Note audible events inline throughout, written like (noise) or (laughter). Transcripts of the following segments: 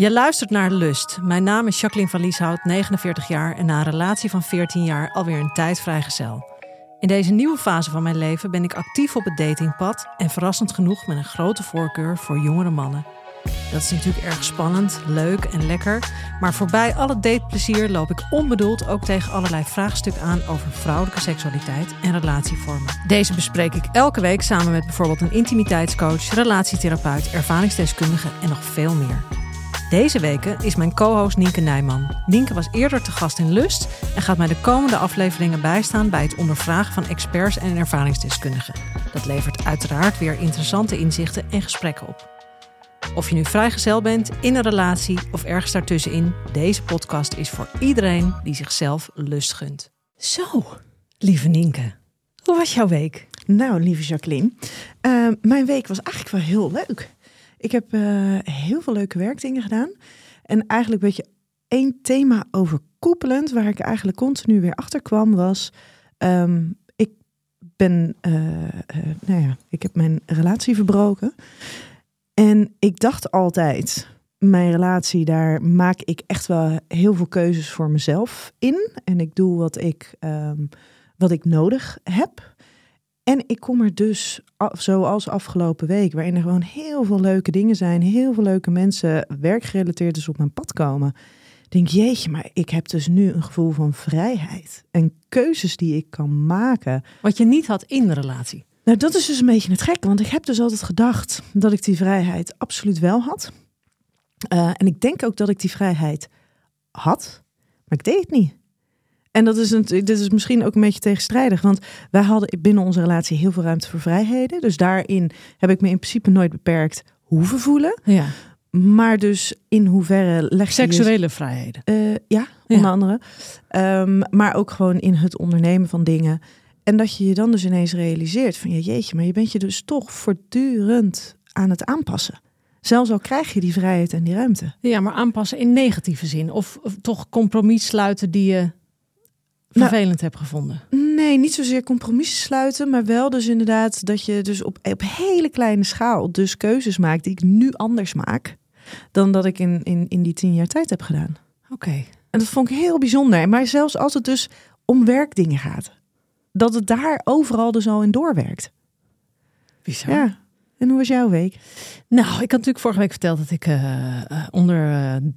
Je luistert naar Lust. Mijn naam is Jacqueline van Lieshout, 49 jaar en na een relatie van 14 jaar alweer een tijd vrijgezel. In deze nieuwe fase van mijn leven ben ik actief op het datingpad en verrassend genoeg met een grote voorkeur voor jongere mannen. Dat is natuurlijk erg spannend, leuk en lekker, maar voorbij alle dateplezier loop ik onbedoeld ook tegen allerlei vraagstukken aan over vrouwelijke seksualiteit en relatievormen. Deze bespreek ik elke week samen met bijvoorbeeld een intimiteitscoach, relatietherapeut, ervaringsdeskundige en nog veel meer. Deze weken is mijn co-host Nienke Nijman. Nienke was eerder te gast in Lust en gaat mij de komende afleveringen bijstaan bij het ondervragen van experts en ervaringsdeskundigen. Dat levert uiteraard weer interessante inzichten en gesprekken op. Of je nu vrijgezel bent, in een relatie of ergens daartussenin, deze podcast is voor iedereen die zichzelf lust gunt. Zo, lieve Nienke, hoe was jouw week? Nou, lieve Jacqueline, uh, mijn week was eigenlijk wel heel leuk. Ik heb uh, heel veel leuke werkdingen gedaan. En eigenlijk een beetje één thema overkoepelend, waar ik eigenlijk continu weer achter kwam, was: um, ik ben, uh, nou ja, ik heb mijn relatie verbroken. En ik dacht altijd, mijn relatie, daar maak ik echt wel heel veel keuzes voor mezelf in. En ik doe wat ik, um, wat ik nodig heb. En ik kom er dus, zoals afgelopen week, waarin er gewoon heel veel leuke dingen zijn, heel veel leuke mensen, werkgerelateerd dus op mijn pad komen. Denk, jeetje, maar ik heb dus nu een gevoel van vrijheid en keuzes die ik kan maken. Wat je niet had in de relatie. Nou, dat is dus een beetje het gek, want ik heb dus altijd gedacht dat ik die vrijheid absoluut wel had. Uh, en ik denk ook dat ik die vrijheid had, maar ik deed het niet. En dat is, een, dit is misschien ook een beetje tegenstrijdig, want wij hadden binnen onze relatie heel veel ruimte voor vrijheden. Dus daarin heb ik me in principe nooit beperkt hoeven voelen. Ja. Maar dus in hoeverre leg Seksuele vrijheden. Uh, ja, onder ja. andere. Um, maar ook gewoon in het ondernemen van dingen. En dat je je dan dus ineens realiseert van ja, jeetje, maar je bent je dus toch voortdurend aan het aanpassen. Zelfs al krijg je die vrijheid en die ruimte. Ja, maar aanpassen in negatieve zin. Of, of toch compromis sluiten die je vervelend nou, hebt gevonden? Nee, niet zozeer compromissen sluiten, maar wel dus inderdaad dat je dus op, op hele kleine schaal dus keuzes maakt die ik nu anders maak dan dat ik in, in, in die tien jaar tijd heb gedaan. Oké. Okay. En dat vond ik heel bijzonder. Maar zelfs als het dus om werkdingen gaat, dat het daar overal dus al in doorwerkt. Bizar. Ja. En hoe was jouw week? Nou, ik had natuurlijk vorige week verteld dat ik uh, onder,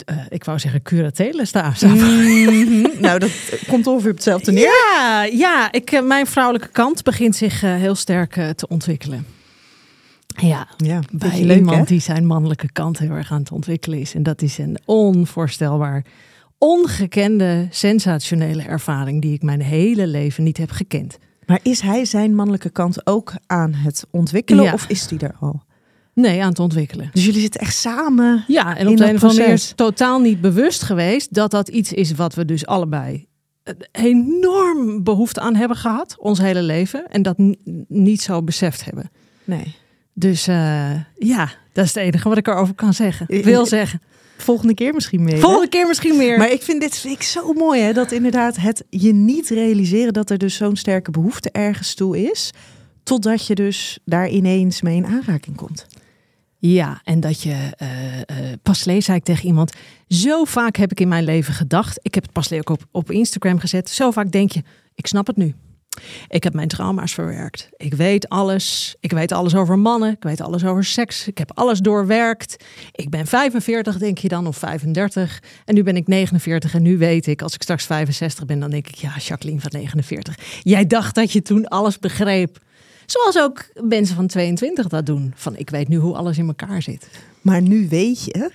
uh, ik wou zeggen, curatele sta. Mm -hmm. nou, dat komt ongeveer op hetzelfde neer. Ja, ja ik, mijn vrouwelijke kant begint zich heel sterk te ontwikkelen. Ja, ja bij leuk, iemand hè? die zijn mannelijke kant heel erg aan het ontwikkelen is. En dat is een onvoorstelbaar, ongekende, sensationele ervaring die ik mijn hele leven niet heb gekend. Maar is hij zijn mannelijke kant ook aan het ontwikkelen ja. of is die er al? Nee, aan het ontwikkelen. Dus jullie zitten echt samen. Ja, en op de een of andere manier is totaal niet bewust geweest dat dat iets is wat we dus allebei enorm behoefte aan hebben gehad, ons hele leven. En dat niet zo beseft hebben. Nee. Dus uh, ja, dat is het enige wat ik erover kan zeggen. Wil zeggen. Volgende keer misschien meer. Volgende keer misschien meer. Maar ik vind dit vind ik zo mooi, hè? Dat inderdaad het je niet realiseren dat er dus zo'n sterke behoefte ergens toe is. Totdat je dus daar ineens mee in aanraking komt. Ja, en dat je, uh, uh, pas lees zei ik tegen iemand, zo vaak heb ik in mijn leven gedacht. Ik heb het pas ook op, op Instagram gezet. Zo vaak denk je, ik snap het nu. Ik heb mijn trauma's verwerkt. Ik weet alles. Ik weet alles over mannen. Ik weet alles over seks. Ik heb alles doorwerkt. Ik ben 45, denk je dan, of 35. En nu ben ik 49. En nu weet ik, als ik straks 65 ben, dan denk ik, ja, Jacqueline van 49. Jij dacht dat je toen alles begreep. Zoals ook mensen van 22 dat doen. Van ik weet nu hoe alles in elkaar zit. Maar nu weet je,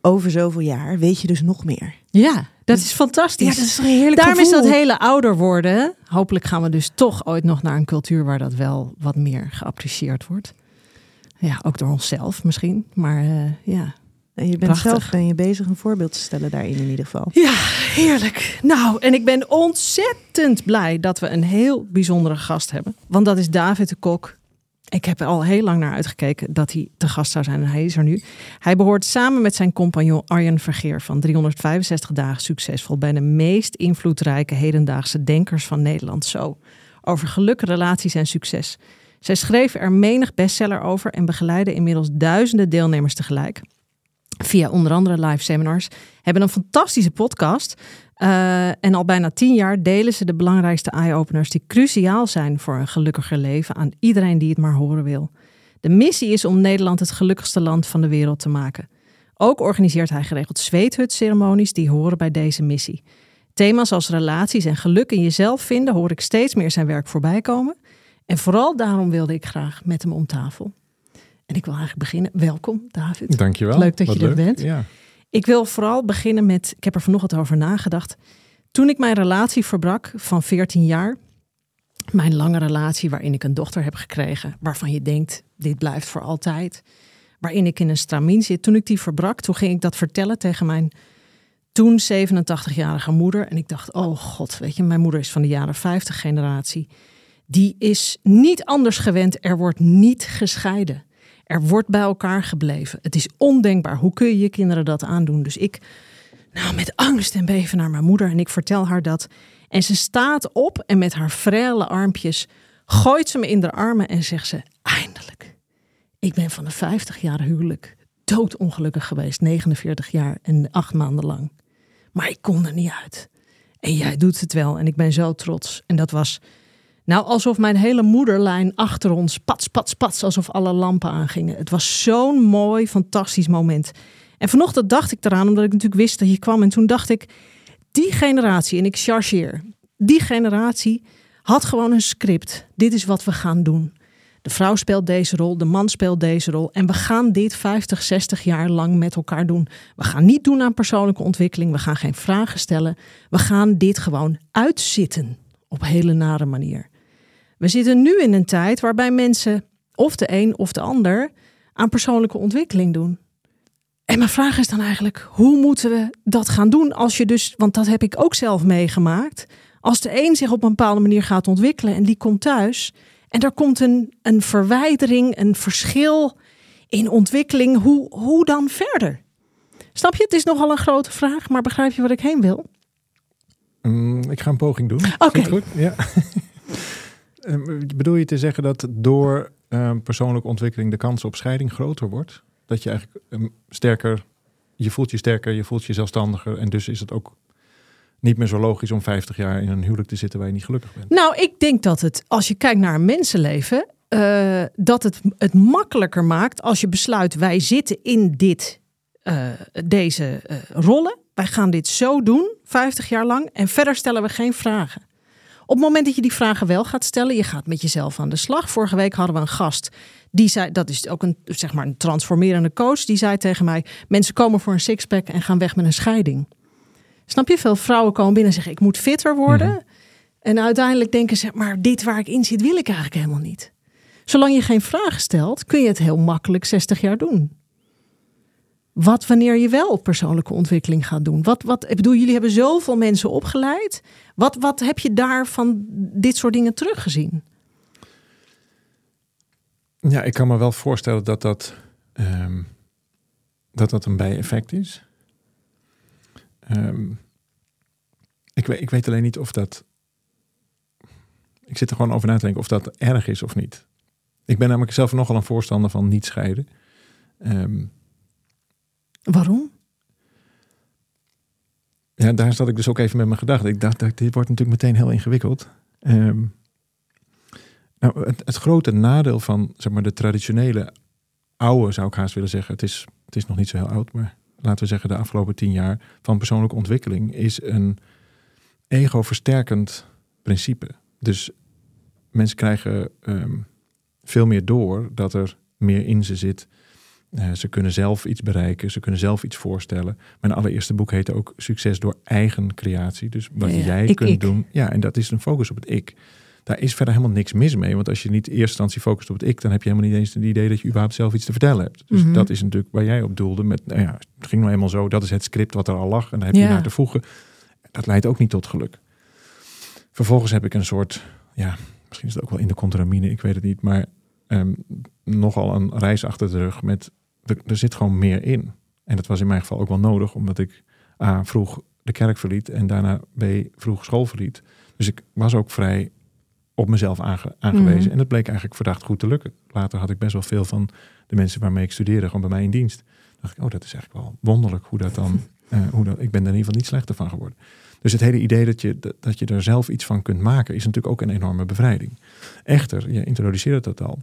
over zoveel jaar, weet je dus nog meer. Ja, dat is fantastisch. Ja, dat is een heerlijk Daarom gevoel. is dat hele ouder worden. Hopelijk gaan we dus toch ooit nog naar een cultuur waar dat wel wat meer geapprecieerd wordt. Ja, ook door onszelf misschien. Maar uh, ja. En je bent Prachtig. zelf ben je bezig een voorbeeld te stellen daarin in ieder geval. Ja, heerlijk. Nou, en ik ben ontzettend blij dat we een heel bijzondere gast hebben. Want dat is David de Kok. Ik heb er al heel lang naar uitgekeken dat hij te gast zou zijn en hij is er nu. Hij behoort samen met zijn compagnon Arjen Vergeer van 365 dagen succesvol bij de meest invloedrijke hedendaagse denkers van Nederland. Zo, over geluk, relaties en succes. Zij schreven er menig bestseller over en begeleiden inmiddels duizenden deelnemers tegelijk. Via onder andere live seminars. Hebben een fantastische podcast. Uh, en al bijna tien jaar delen ze de belangrijkste eye-openers die cruciaal zijn voor een gelukkiger leven aan iedereen die het maar horen wil. De missie is om Nederland het gelukkigste land van de wereld te maken. Ook organiseert hij geregeld zweethutceremonies die horen bij deze missie. Thema's als relaties en geluk in jezelf vinden hoor ik steeds meer zijn werk voorbij komen. En vooral daarom wilde ik graag met hem om tafel. En ik wil eigenlijk beginnen. Welkom, David. Dankjewel. Leuk dat Wat je er bent. Ja. Ik wil vooral beginnen met, ik heb er vanochtend over nagedacht. Toen ik mijn relatie verbrak van 14 jaar, mijn lange relatie waarin ik een dochter heb gekregen, waarvan je denkt, dit blijft voor altijd, waarin ik in een stramien zit. Toen ik die verbrak, toen ging ik dat vertellen tegen mijn toen 87-jarige moeder. En ik dacht, oh god, weet je, mijn moeder is van de jaren 50 generatie. Die is niet anders gewend, er wordt niet gescheiden. Er wordt bij elkaar gebleven. Het is ondenkbaar. Hoe kun je je kinderen dat aandoen? Dus ik, nou, met angst en beven naar mijn moeder en ik vertel haar dat. En ze staat op en met haar frele armpjes gooit ze me in de armen en zegt ze: Eindelijk. Ik ben van een 50 jaar huwelijk doodongelukkig geweest, 49 jaar en acht maanden lang. Maar ik kon er niet uit. En jij doet het wel en ik ben zo trots. En dat was nou, alsof mijn hele moederlijn achter ons pats, pats, pats, alsof alle lampen aangingen. Het was zo'n mooi, fantastisch moment. En vanochtend dacht ik eraan, omdat ik natuurlijk wist dat je kwam. En toen dacht ik, die generatie, en ik chargeer, die generatie had gewoon een script. Dit is wat we gaan doen. De vrouw speelt deze rol, de man speelt deze rol. En we gaan dit 50, 60 jaar lang met elkaar doen. We gaan niet doen aan persoonlijke ontwikkeling. We gaan geen vragen stellen. We gaan dit gewoon uitzitten op hele nare manier. We zitten nu in een tijd waarbij mensen, of de een of de ander, aan persoonlijke ontwikkeling doen. En mijn vraag is dan eigenlijk, hoe moeten we dat gaan doen als je dus, want dat heb ik ook zelf meegemaakt, als de een zich op een bepaalde manier gaat ontwikkelen en die komt thuis en er komt een, een verwijdering, een verschil in ontwikkeling, hoe, hoe dan verder? Snap je? Het is nogal een grote vraag, maar begrijp je wat ik heen wil? Mm, ik ga een poging doen. Oké. goed? Ja. Ehm, Bedoel je te zeggen dat door ehm, persoonlijke ontwikkeling de kans op scheiding groter wordt? Dat je eigenlijk ehm, sterker, je voelt je sterker, je voelt je zelfstandiger. En dus is het ook niet meer zo logisch om 50 jaar in een huwelijk te zitten waar je niet gelukkig bent. Nou, ik denk dat het, als je kijkt naar een mensenleven, eh, dat het het makkelijker maakt als je besluit, wij zitten in dit, eh, deze eh, rollen. Wij gaan dit zo doen, 50 jaar lang, en verder stellen we geen vragen. Op het moment dat je die vragen wel gaat stellen, je gaat met jezelf aan de slag. Vorige week hadden we een gast, die zei, dat is ook een, zeg maar een transformerende coach, die zei tegen mij, mensen komen voor een sixpack en gaan weg met een scheiding. Snap je? Veel vrouwen komen binnen en zeggen, ik moet fitter worden. Mhm. En uiteindelijk denken ze, maar dit waar ik in zit, wil ik eigenlijk helemaal niet. Zolang je geen vragen stelt, kun je het heel makkelijk 60 jaar doen. Wat wanneer je wel persoonlijke ontwikkeling gaat doen? Wat, wat, ik bedoel, jullie hebben zoveel mensen opgeleid. Wat, wat heb je daar van dit soort dingen teruggezien? Ja, ik kan me wel voorstellen dat dat, ehm, dat, dat een bijeffect is. Ehm, ik, weet, ik weet alleen niet of dat. Ik zit er gewoon over na te denken of dat erg is of niet. Ik ben namelijk zelf nogal een voorstander van niet scheiden. Ehm, Waarom? ja, daar zat ik dus ook even met mijn gedachten. Ik dacht, dit wordt natuurlijk meteen heel ingewikkeld. Ehm, nou, het, het grote nadeel van zeg maar, de traditionele oude, zou ik haast willen zeggen. Het is, het is nog niet zo heel oud, maar laten we zeggen de afgelopen tien jaar van persoonlijke ontwikkeling is een ego-versterkend principe. Dus mensen krijgen ehm, veel meer door dat er meer in ze zit. Eh, ze kunnen zelf iets bereiken, ze kunnen zelf iets voorstellen. Mijn allereerste boek heette ook Succes door eigen creatie. Dus wat Ja, jij Ik, kunt ik. doen. Ja, en dat is een focus op het ik. daar is verder helemaal niks mis mee. Want als je niet in eerste instantie focust op het ik, dan heb je helemaal niet eens het idee dat je überhaupt zelf iets te vertellen hebt. Dus Mhm. dat is natuurlijk waar jij op doelde met, nou ja, het ging nou eenmaal zo, dat is het script wat er al lag en daar heb je naar te voegen. Dat leidt ook niet tot geluk. Vervolgens heb ik een soort, ja, misschien is het ook wel in de contramine, ik weet het niet, maar ehm, nogal een reis achter de rug met, er, er zit gewoon meer in. En dat was in mijn geval ook wel nodig, omdat ik A, vroeg de kerk verliet en daarna B, vroeg school verliet. Dus ik was ook vrij op mezelf aange- aangewezen. Mhm. En dat bleek eigenlijk verdacht goed te lukken. Later had ik best wel veel van de mensen waarmee ik studeerde gewoon bij mij in dienst. dacht ik, oh, dat is eigenlijk wel wonderlijk hoe dat dan... (laughs) eh, hoe dat, ik ben er in ieder geval niet slechter van geworden. Dus het hele idee dat je, dat, dat je er zelf iets van kunt maken... is natuurlijk ook een enorme bevrijding. Echter, je introduceerde dat al.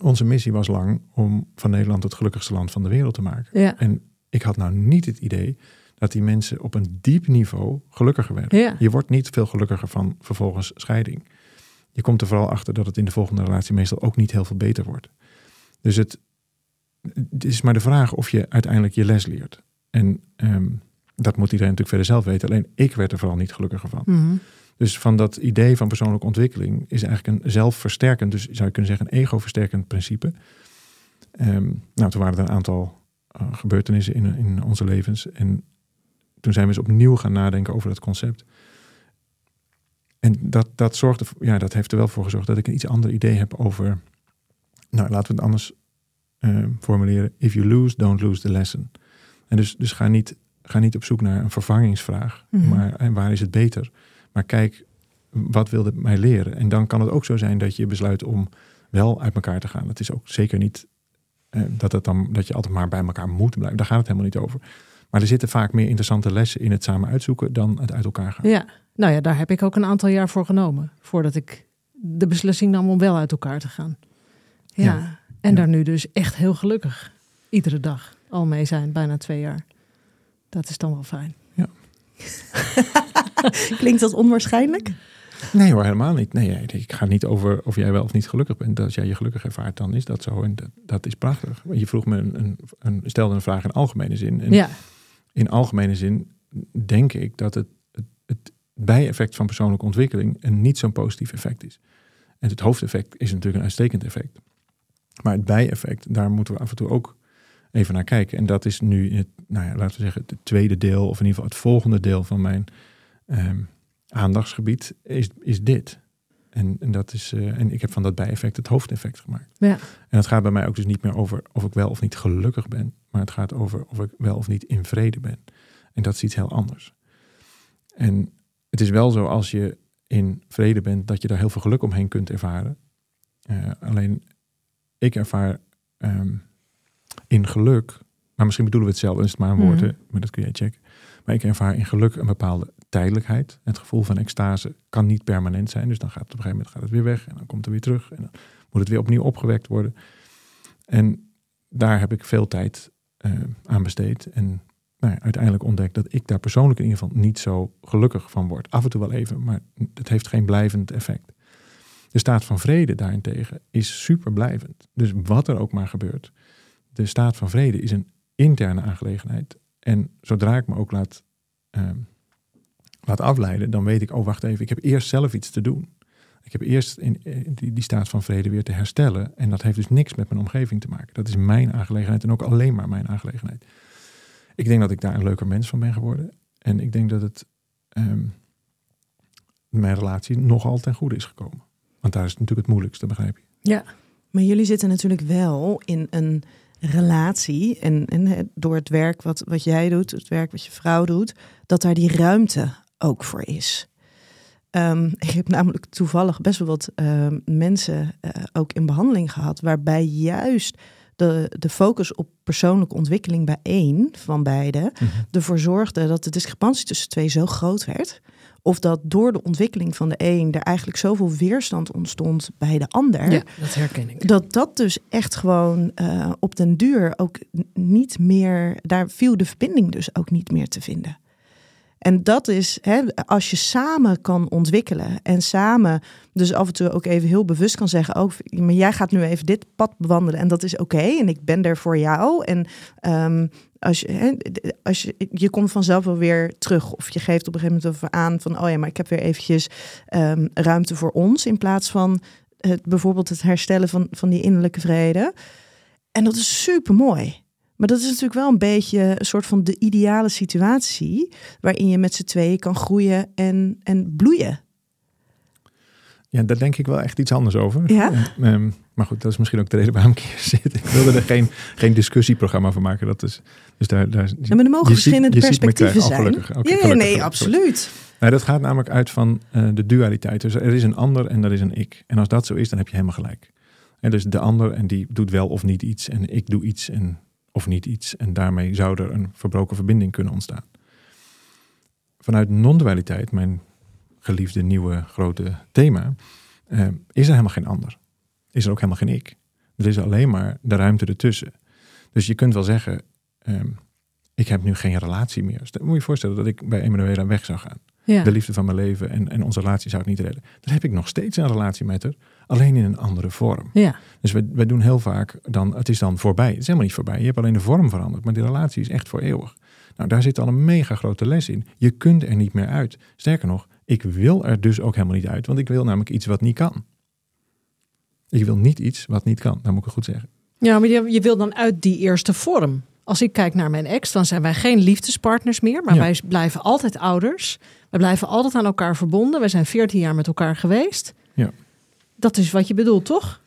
Onze missie was lang om van Nederland het gelukkigste land van de wereld te maken. Ja. En ik had nou niet het idee dat die mensen op een diep niveau gelukkiger werden. Ja. Je wordt niet veel gelukkiger van vervolgens scheiding. Je komt er vooral achter dat het in de volgende relatie meestal ook niet heel veel beter wordt. Dus het, het is maar de vraag of je uiteindelijk je les leert. En ehm, dat moet iedereen natuurlijk verder zelf weten. Alleen ik werd er vooral niet gelukkiger van. Mhm. Dus van dat idee van persoonlijke ontwikkeling is eigenlijk een zelfversterkend, dus zou je kunnen zeggen een ego-versterkend principe. Ehm, nou, toen waren er een aantal eh, gebeurtenissen in, in onze levens. En toen zijn we eens opnieuw gaan nadenken over dat concept. En dat, dat, zorgde, ja, dat heeft er wel voor gezorgd dat ik een iets ander idee heb over. Nou, laten we het anders eh, formuleren. If you lose, don't lose the lesson. En dus, dus ga, niet, ga niet op zoek naar een vervangingsvraag. Mhm. Maar en waar is het beter? Maar kijk, wat wilde het mij leren? En dan kan het ook zo zijn dat je besluit om wel uit elkaar te gaan. Het is ook zeker niet eh, dat, het dan, dat je altijd maar bij elkaar moet blijven. Daar gaat het helemaal niet over. Maar er zitten vaak meer interessante lessen in het samen uitzoeken dan het uit elkaar gaan. Ja, nou ja, daar heb ik ook een aantal jaar voor genomen. Voordat ik de beslissing nam om wel uit elkaar te gaan. Ja, Ja. en Ja. daar nu dus echt heel gelukkig iedere dag al mee zijn, bijna twee jaar. Dat is dan wel fijn. (laughs) (laughs) Klinkt dat onwaarschijnlijk? Nee hoor, helemaal niet. Nee, ik ga niet over of jij wel of niet gelukkig bent. Als jij je gelukkig ervaart, dan is dat zo. En dat, dat is prachtig. Je vroeg me een, een, een, stelde een vraag in algemene zin. En Ja, in algemene zin denk ik dat het, het, het bijeffect van persoonlijke ontwikkeling een niet zo'n positief effect is. En het hoofdeffect is natuurlijk een uitstekend effect. Maar het bijeffect, daar moeten we af en toe ook even naar kijken. En dat is nu, het, nou ja, laten we zeggen, het tweede deel, of in ieder geval het volgende deel van mijn ehm, aandachtsgebied, is, is dit. En, en, dat is, eh, en ik heb van dat bijeffect het hoofdeffect gemaakt. ja, En het gaat bij mij ook dus niet meer over of ik wel of niet gelukkig ben, maar het gaat over of ik wel of niet in vrede ben. En dat is iets heel anders. En het is wel zo als je in vrede bent, dat je daar heel veel geluk omheen kunt ervaren. Eh, alleen ik ervaar ehm, in geluk, maar misschien bedoelen we hetzelfde, is het maar een woord, Mhm. hè, maar dat kun jij checken. Maar ik ervaar in geluk een bepaalde tijdelijkheid. Het gevoel van extase kan niet permanent zijn. Dus dan gaat het op een gegeven moment gaat het weer weg en dan komt het weer terug. En dan moet het weer opnieuw opgewekt worden. En daar heb ik veel tijd eh, aan besteed. En nou ja, uiteindelijk ontdekt dat ik daar persoonlijk in ieder geval niet zo gelukkig van word. Af en toe wel even, maar het heeft geen blijvend effect. De staat van vrede daarentegen is super blijvend. Dus wat er ook maar gebeurt. De staat van vrede is een interne aangelegenheid. En zodra ik me ook laat, ehm, laat afleiden, dan weet ik, oh wacht even, ik heb eerst zelf iets te doen. Ik heb eerst in, in die, die staat van vrede weer te herstellen. En dat heeft dus niks met mijn omgeving te maken. Dat is mijn aangelegenheid en ook alleen maar mijn aangelegenheid. Ik denk dat ik daar een leuker mens van ben geworden. En ik denk dat het ehm, mijn relatie nogal ten goede is gekomen. Want daar is het natuurlijk het moeilijkste, begrijp je. ja, Maar jullie zitten natuurlijk wel in een relatie. En, en door het werk wat, wat jij doet, het werk wat je vrouw doet, dat daar die ruimte ook voor is. Ehm, ik heb namelijk toevallig best wel wat ehm, mensen eh, ook in behandeling gehad, waarbij juist de, de focus op persoonlijke ontwikkeling bij één van beiden ervoor zorgde dat de discrepantie tussen twee zo groot werd. Of dat door de ontwikkeling van de een er eigenlijk zoveel weerstand ontstond bij de ander. ja, dat herken ik. Dat dat dus echt gewoon eh, op den duur ook niet meer, daar viel de verbinding dus ook niet meer te vinden. En dat is, hè, als je samen kan ontwikkelen en samen dus af en toe ook even heel bewust kan zeggen, ook, maar jij gaat nu even dit pad bewandelen en dat is oké en ik ben er voor jou. En um, als je, hè, als je, je komt vanzelf wel weer terug of je geeft op een gegeven moment over aan van, oh ja, maar ik heb weer eventjes um, ruimte voor ons in plaats van het, bijvoorbeeld het herstellen van, van die innerlijke vrede. En dat is super mooi. Maar dat is natuurlijk wel een beetje een soort van de ideale situatie waarin je met z'n tweeën kan groeien en, en bloeien. Ja, daar denk ik wel echt iets anders over. Ja? Um, maar goed, dat is misschien ook de reden waarom ik hier (laughs) zit. Ik wilde er geen, geen discussieprogramma van maken. Dat is, dus daar, daar, ja, maar er mogen verschillende perspectieven zijn. Oh, gelukkig. Okay, ja, gelukkig, nee, gelukkig, absoluut. Nee, dat gaat namelijk uit van uh, de dualiteit. Dus er is een ander en er is een ik. En als dat zo is, dan heb je helemaal gelijk. En dus de ander en die doet wel of niet iets. En ik doe iets en of niet iets. En daarmee zou er een verbroken verbinding kunnen ontstaan. Vanuit non-dualiteit, mijn geliefde nieuwe grote thema, uh, is er helemaal geen ander. Is er ook helemaal geen ik. Er is alleen maar de ruimte ertussen. Dus je kunt wel zeggen, um, ik heb nu geen relatie meer. Moet je je voorstellen dat ik bij Emanuela weg zou gaan. Ja. De liefde van mijn leven en, en onze relatie zou ik niet redden. Dan heb ik nog steeds een relatie met haar, alleen in een andere vorm. Ja. Dus we, we doen heel vaak, dan, het is dan voorbij. Het is helemaal niet voorbij. Je hebt alleen de vorm veranderd, maar die relatie is echt voor eeuwig. Nou, daar zit al een mega grote les in. Je kunt er niet meer uit. Sterker nog, ik wil er dus ook helemaal niet uit, want ik wil namelijk iets wat niet kan. Ik wil niet iets wat niet kan, dat moet ik goed zeggen. Ja, maar je, je wil dan uit die eerste vorm. Als ik kijk naar mijn ex, dan zijn wij geen liefdespartners meer, maar ja. wij blijven altijd ouders. We blijven altijd aan elkaar verbonden. We zijn 14 jaar met elkaar geweest. Ja. Dat is wat je bedoelt, toch?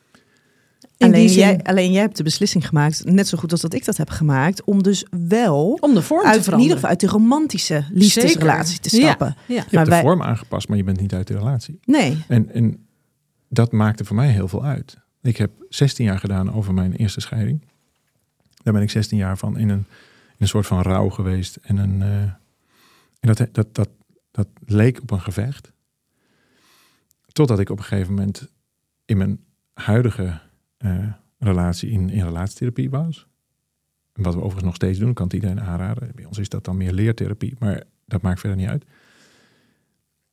alleen, zin... jij, alleen jij hebt de beslissing gemaakt, net zo goed als dat ik dat heb gemaakt, om dus wel om de vorm uit, te veranderen. In ieder geval uit de romantische liefdesrelatie te stappen. Ja, ja. Je hebt de vorm aangepast, maar je bent niet uit de relatie. Nee. En, en dat maakte voor mij heel veel uit. Ik heb 16 jaar gedaan over mijn eerste scheiding. Daar ben ik 16 jaar van in een, in een soort van rouw geweest. En, een, uh, en dat, dat, dat, dat leek op een gevecht. Totdat ik op een gegeven moment in mijn huidige uh, relatie in, in relatietherapie was. Wat we overigens nog steeds doen, kan het iedereen aanraden. Bij ons is dat dan meer leertherapie, maar dat maakt verder niet uit.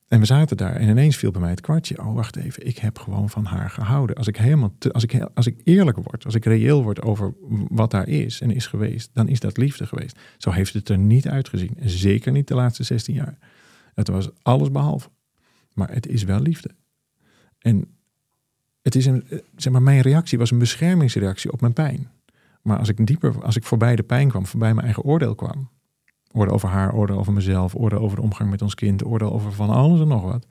En we zaten daar en ineens viel bij mij het kwartje. Oh, wacht even, ik heb gewoon van haar gehouden. Als ik helemaal, als ik, als ik eerlijk word, als ik reëel word over wat daar is en is geweest, dan is dat liefde geweest. Zo heeft het er niet uitgezien. En zeker niet de laatste 16 jaar. Het was alles behalve. Maar het is wel liefde. En het is een, zeg maar, mijn reactie was een beschermingsreactie op mijn pijn. Maar als ik dieper, als ik voorbij de pijn kwam, voorbij mijn eigen oordeel kwam, oordeel over haar, oordeel over mezelf, oordeel over de omgang met ons kind, oordeel over van alles en nog wat.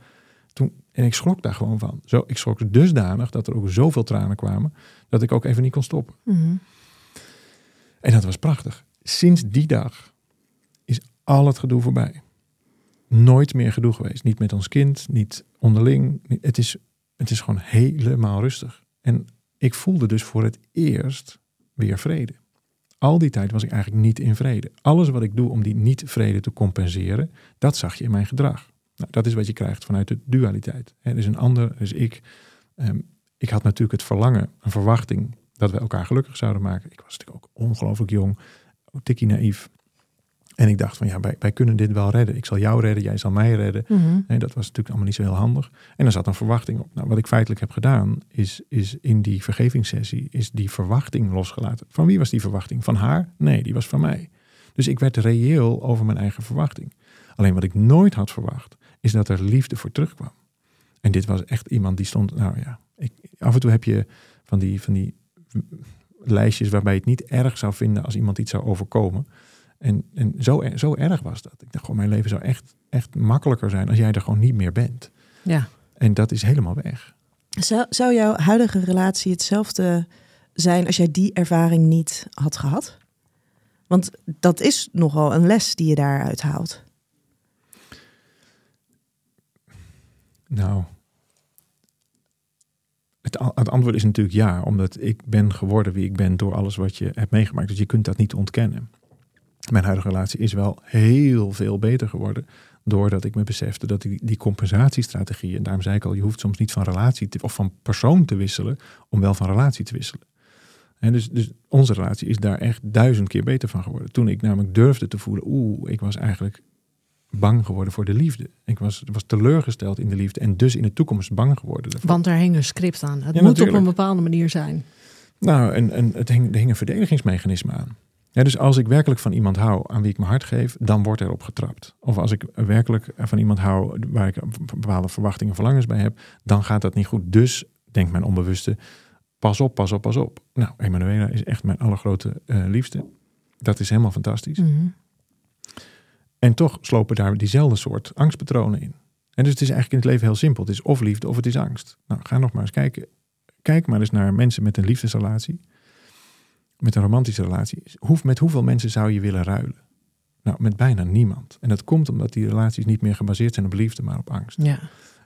Toen, en ik schrok daar gewoon van. Zo, ik schrok dusdanig dat er ook zoveel tranen kwamen, dat ik ook even niet kon stoppen. Mm -hmm. En dat was prachtig. Sinds die dag is al het gedoe voorbij. Nooit meer gedoe geweest. Niet met ons kind, niet onderling. Het is, het is gewoon helemaal rustig. En ik voelde dus voor het eerst weer vrede. Al die tijd was ik eigenlijk niet in vrede. Alles wat ik doe om die niet-vrede te compenseren, dat zag je in mijn gedrag. Nou, dat is wat je krijgt vanuit de dualiteit. Er is een ander, er is ik. Um, ik had natuurlijk het verlangen, een verwachting dat we elkaar gelukkig zouden maken. Ik was natuurlijk ook ongelooflijk jong, tikkie naïef. En ik dacht van ja, wij, wij, kunnen dit wel redden. Ik zal jou redden, jij zal mij redden. Mm -hmm. Nee, dat was natuurlijk allemaal niet zo heel handig. En er zat een verwachting op. Nou, wat ik feitelijk heb gedaan, is, is in die vergevingssessie, is die verwachting losgelaten. Van wie was die verwachting? Van haar? Nee, die was van mij. Dus ik werd reëel over mijn eigen verwachting. Alleen wat ik nooit had verwacht, is dat er liefde voor terugkwam. En dit was echt iemand die stond, nou ja, ik, af en toe heb je van die, van die lijstjes waarbij je het niet erg zou vinden als iemand iets zou overkomen. En, en zo, zo erg was dat. Ik dacht gewoon, mijn leven zou echt, echt makkelijker zijn als jij er gewoon niet meer bent. Ja. En dat is helemaal weg. Zou, zou jouw huidige relatie hetzelfde zijn als jij die ervaring niet had gehad? Want dat is nogal een les die je daaruit haalt. Nou, het, het, antwoord is natuurlijk ja, omdat ik ben geworden wie ik ben door alles wat je hebt meegemaakt. Dus je kunt dat niet ontkennen. Mijn huidige relatie is wel heel veel beter geworden. Doordat ik me besefte dat die, die compensatiestrategie, en daarom zei ik al, je hoeft soms niet van relatie te, of van persoon te wisselen, om wel van relatie te wisselen. En dus, dus onze relatie is daar echt duizend keer beter van geworden. Toen ik namelijk durfde te voelen, oeh, ik was eigenlijk bang geworden voor de liefde. Ik was, was teleurgesteld in de liefde en dus in de toekomst bang geworden. daarvoor. Want er hing een script aan. Het Ja, moet natuurlijk. op een bepaalde manier zijn. Nou, en, en het hing, er hing een verdedigingsmechanisme aan. Ja, dus als ik werkelijk van iemand hou aan wie ik mijn hart geef, dan wordt erop getrapt. Of als ik werkelijk van iemand hou waar ik bepaalde verwachtingen en verlangens bij heb, dan gaat dat niet goed. Dus denkt mijn onbewuste, pas op, pas op, pas op. Nou, Emanuela is echt mijn allergrote eh, liefste. Dat is helemaal fantastisch. Mhm. En toch slopen daar diezelfde soort angstpatronen in. En dus het is eigenlijk in het leven heel simpel. Het is of liefde of het is angst. Nou, ga nog maar eens kijken. Kijk maar eens naar mensen met een liefdesrelatie. Met een romantische relatie. Hoe, met hoeveel mensen zou je willen ruilen? Nou, met bijna niemand. En dat komt omdat die relaties niet meer gebaseerd zijn op liefde, maar op angst. Ja.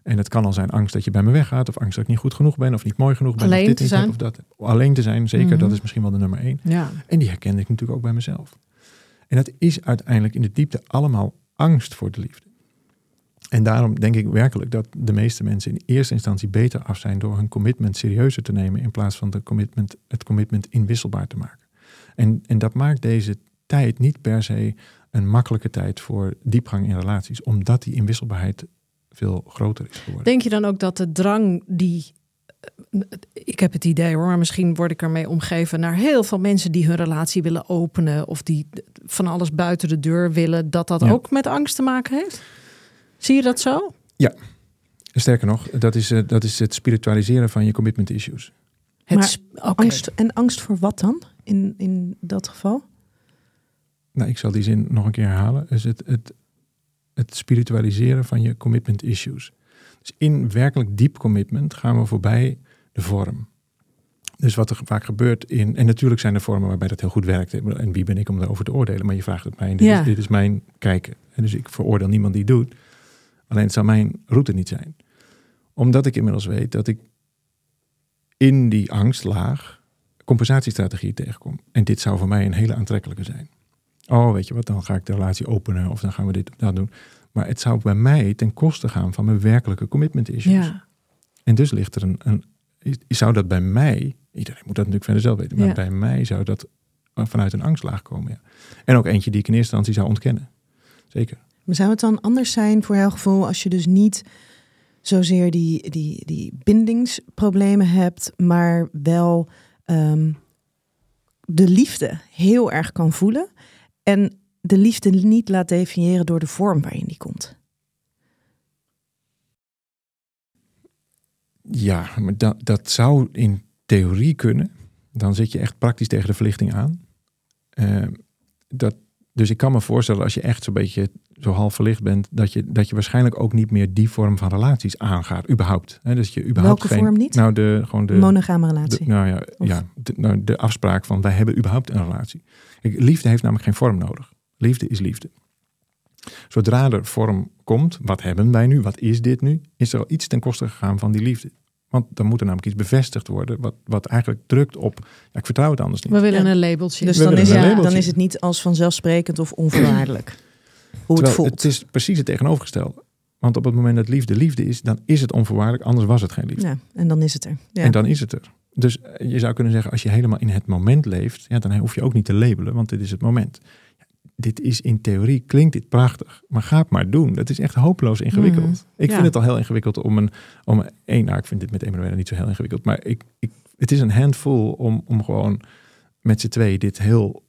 En het kan al zijn angst dat je bij me weggaat, of angst dat ik niet goed genoeg ben, of niet mooi genoeg ben, Alleen of dit te niet zijn. heb, of dat. Alleen te zijn, zeker, Mhm. dat is misschien wel de nummer één. ja. En die herkende ik natuurlijk ook bij mezelf. En dat is uiteindelijk in de diepte allemaal angst voor de liefde. En daarom denk ik werkelijk dat de meeste mensen in eerste instantie beter af zijn door hun commitment serieuzer te nemen in plaats van de commitment, het commitment inwisselbaar te maken. En, en dat maakt deze tijd niet per se een makkelijke tijd voor diepgang in relaties, omdat die inwisselbaarheid veel groter is geworden. Denk je dan ook dat de drang die. Ik heb het idee hoor, maar misschien word ik ermee omgeven naar heel veel mensen die hun relatie willen openen of die van alles buiten de deur willen, dat dat Ja. ook met angst te maken heeft? Zie je dat zo? Sterker nog, dat is, eh, dat is het spiritualiseren van je commitment issues. Het Maar. Angst, en angst voor wat dan, in, in dat geval? Nou, ik zal die zin nog een keer herhalen. Dus het, het, het spiritualiseren van je commitment issues. Dus in werkelijk diep commitment gaan we voorbij de vorm. Dus wat er vaak gebeurt in... En natuurlijk zijn er vormen waarbij dat heel goed werkt. En wie ben ik om daarover te oordelen? Maar je vraagt het mij. En dit, Ja. is, dit is mijn kijken. En dus ik veroordeel niemand die het doet. Alleen het zou mijn route niet zijn. Omdat ik inmiddels weet dat ik in die angstlaag compensatiestrategieën tegenkom. En dit zou voor mij een hele aantrekkelijke zijn. Oh, weet je wat, dan ga ik de relatie openen of dan gaan we dit of dat doen. Maar het zou bij mij ten koste gaan van mijn werkelijke commitment issues. Ja. En dus ligt er een, een, zou dat bij mij, iedereen moet dat natuurlijk verder zelf weten, maar Ja. bij mij zou dat vanuit een angstlaag komen. Ja. En ook eentje die ik in eerste instantie zou ontkennen. Zeker. Zou het dan anders zijn voor jouw gevoel als je dus niet zozeer die, die, die bindingsproblemen hebt, maar wel ehm, de liefde heel erg kan voelen en de liefde niet laat definiëren door de vorm waarin die komt? Ja, maar dat, dat zou in theorie kunnen. Dan zit je echt praktisch tegen de verlichting aan. Eh, dat, dus ik kan me voorstellen, als je echt zo'n beetje zo half verlicht bent, dat je, dat je waarschijnlijk ook niet meer die vorm van relaties aangaat, überhaupt. Hè, dus je überhaupt Welke geen, vorm niet? Nou, de, gewoon de, Monogame de, relatie. nou ja, Of- ja de, nou, de afspraak van wij hebben überhaupt een relatie. Kijk, liefde heeft namelijk geen vorm nodig. Liefde is liefde. Zodra er vorm komt, wat hebben wij nu, wat is dit nu, is er al iets ten koste gegaan van die liefde. Want dan moet er namelijk iets bevestigd worden, wat, wat eigenlijk drukt op, ja, ik vertrouw het anders niet. We willen Ja. een labeltje. dus dan is, een het, labeltje. dan is het niet als vanzelfsprekend of onvoorwaardelijk. Hoe het Terwijl voelt. het is precies het tegenovergestelde. Want op het moment dat liefde liefde is, dan is het onvoorwaardelijk, anders was het geen liefde. Ja, en dan is het er. Ja. En dan is het er. Dus eh, je zou kunnen zeggen, als je helemaal in het moment leeft, ja, dan hoef je ook niet te labelen, want dit is het moment. Dit is in theorie, klinkt dit prachtig, maar ga het maar doen. Dat is echt hopeloos ingewikkeld. Mhm. Ik Ja. vind het al heel ingewikkeld om een, om een, één, nou, ik vind dit met Emanuele niet zo heel ingewikkeld, maar ik, ik, het is een handful om, om gewoon met z'n twee dit heel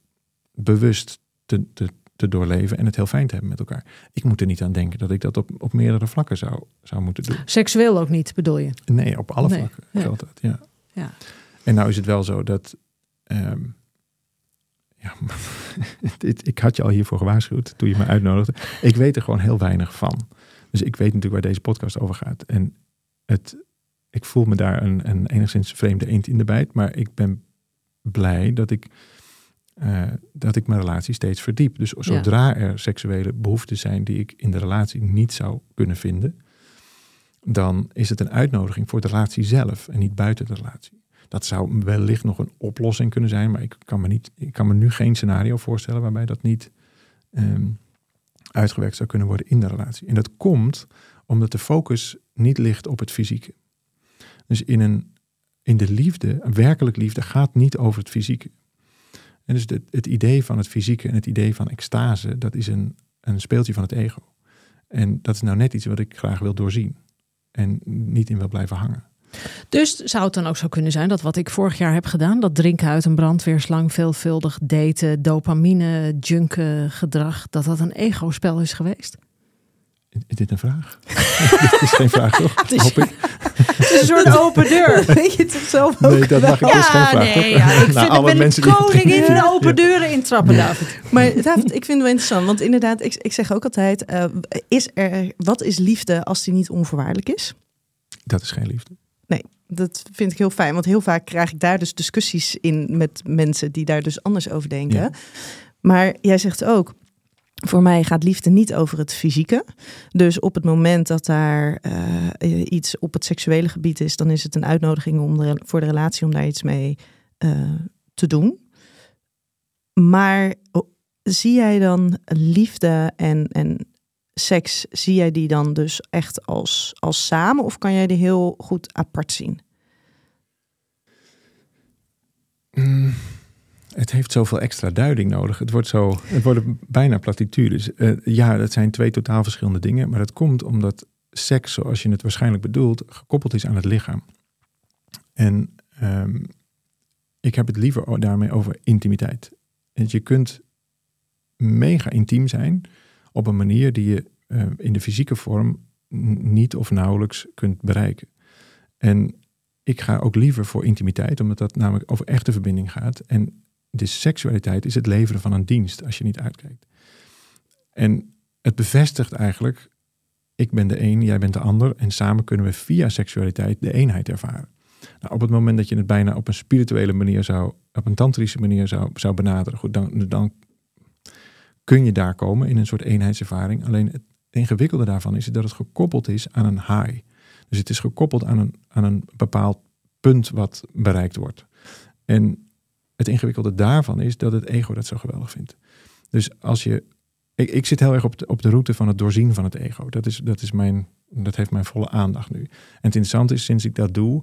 bewust te, te, te doorleven en het heel fijn te hebben met elkaar. Ik moet er niet aan denken dat ik dat op, op meerdere vlakken zou, zou moeten doen. Seksueel ook niet, bedoel je? Nee, op alle Nee, vlakken geldt dat, ja. Ja. En nou is het wel zo dat. ehm, ja, (laughs) dit, ik had je al hiervoor gewaarschuwd toen je me uitnodigde. Ik weet er gewoon heel weinig van. Dus ik weet natuurlijk waar deze podcast over gaat. En het, ik voel me daar een, een enigszins vreemde eend in de bijt. Maar ik ben blij dat ik, eh, dat ik mijn relatie steeds verdiep. Dus zodra er seksuele behoeften zijn die ik in de relatie niet zou kunnen vinden, dan is het een uitnodiging voor de relatie zelf en niet buiten de relatie. Dat zou wellicht nog een oplossing kunnen zijn, maar ik kan me, niet, ik kan me nu geen scenario voorstellen waarbij dat niet ehm, uitgewerkt zou kunnen worden in de relatie. En dat komt omdat de focus niet ligt op het fysieke. Dus in, een, in de liefde, werkelijk liefde, gaat niet over het fysieke. Dus het, het idee van het fysieke en het idee van extase, dat is een, een speeltje van het ego. En dat is nou net iets wat ik graag wil doorzien. En niet in wil blijven hangen. Dus zou het dan ook zo kunnen zijn dat wat ik vorig jaar heb gedaan, dat drinken uit een brandweerslang, veelvuldig daten, dopamine, junken gedrag, dat dat een ego-spel is geweest? Is dit een vraag? (laughs) dit is geen vraag, toch? (laughs) Het is- Hoop ik. Het is een soort open deur. (laughs) Weet je het zelf ook Nee, dat mag ik Ja, vraag. nee, ja, ik vind Nou, alle ben mensen koningin van de open deuren intrappen, David. Maar David, ik vind het wel interessant. Want inderdaad, ik, ik zeg ook altijd... eh, is er, wat is liefde als die niet onvoorwaardelijk is? Dat is geen liefde. Dat vind ik heel fijn. Want heel vaak krijg ik daar dus discussies in met mensen die daar dus anders over denken. Ja. Maar jij zegt ook, voor mij gaat liefde niet over het fysieke. Dus op het moment dat daar eh, iets op het seksuele gebied is, dan is het een uitnodiging om voor de relatie om daar iets mee eh, te doen. Maar zie jij dan liefde en, en seks, zie jij die dan dus echt als, als samen of kan jij die heel goed apart zien? Mm, het heeft zoveel extra duiding nodig. Het, wordt zo, het worden bijna platitudes. Eh, ja, dat zijn twee totaal verschillende dingen. Maar dat komt omdat seks, zoals je het waarschijnlijk bedoelt, gekoppeld is aan het lichaam. En ehm, ik heb het liever daarmee over intimiteit. Je kunt mega intiem zijn op een manier die je eh, in de fysieke vorm niet of nauwelijks kunt bereiken. En ik ga ook liever voor intimiteit, omdat dat namelijk over echte verbinding gaat. En de seksualiteit is het leveren van een dienst als je niet uitkijkt. En het bevestigt eigenlijk, ik ben de een, jij bent de ander. En samen kunnen we via seksualiteit de eenheid ervaren. Nou, op het moment dat je het bijna op een spirituele manier zou, op een tantrische manier zou, zou benaderen, goed, dan, dan kun je daar komen in een soort eenheidservaring. Alleen het ingewikkelde daarvan is dat het gekoppeld is aan een high. Dus het is gekoppeld aan een, aan een bepaald punt wat bereikt wordt. En het ingewikkelde daarvan is dat het ego dat zo geweldig vindt. Dus als je. Ik, ik zit heel erg op de, op de route van het doorzien van het ego. Dat, is, dat, is mijn, dat heeft mijn volle aandacht nu. En het interessante is, sinds ik dat doe,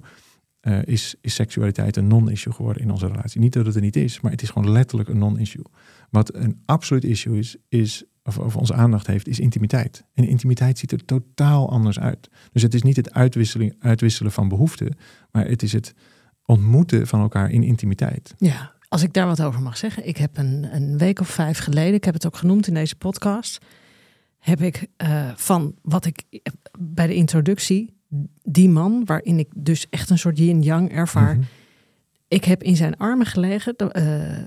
eh, is, is seksualiteit een non-issue geworden in onze relatie. Niet dat het er niet is, maar het is gewoon letterlijk een non-issue. Wat een absoluut issue is, is of, of onze aandacht heeft, is intimiteit. En intimiteit ziet er totaal anders uit. Dus het is niet het uitwisseling, uitwisselen van behoeften, maar het is het ontmoeten van elkaar in intimiteit. Ja, als ik daar wat over mag zeggen. Ik heb een, een week of vijf geleden, ik heb het ook genoemd in deze podcast, heb ik eh, van wat ik bij de introductie, die man, waarin ik dus echt een soort yin-yang ervaar, Mhm. ik heb in zijn armen gelegen eh, eh,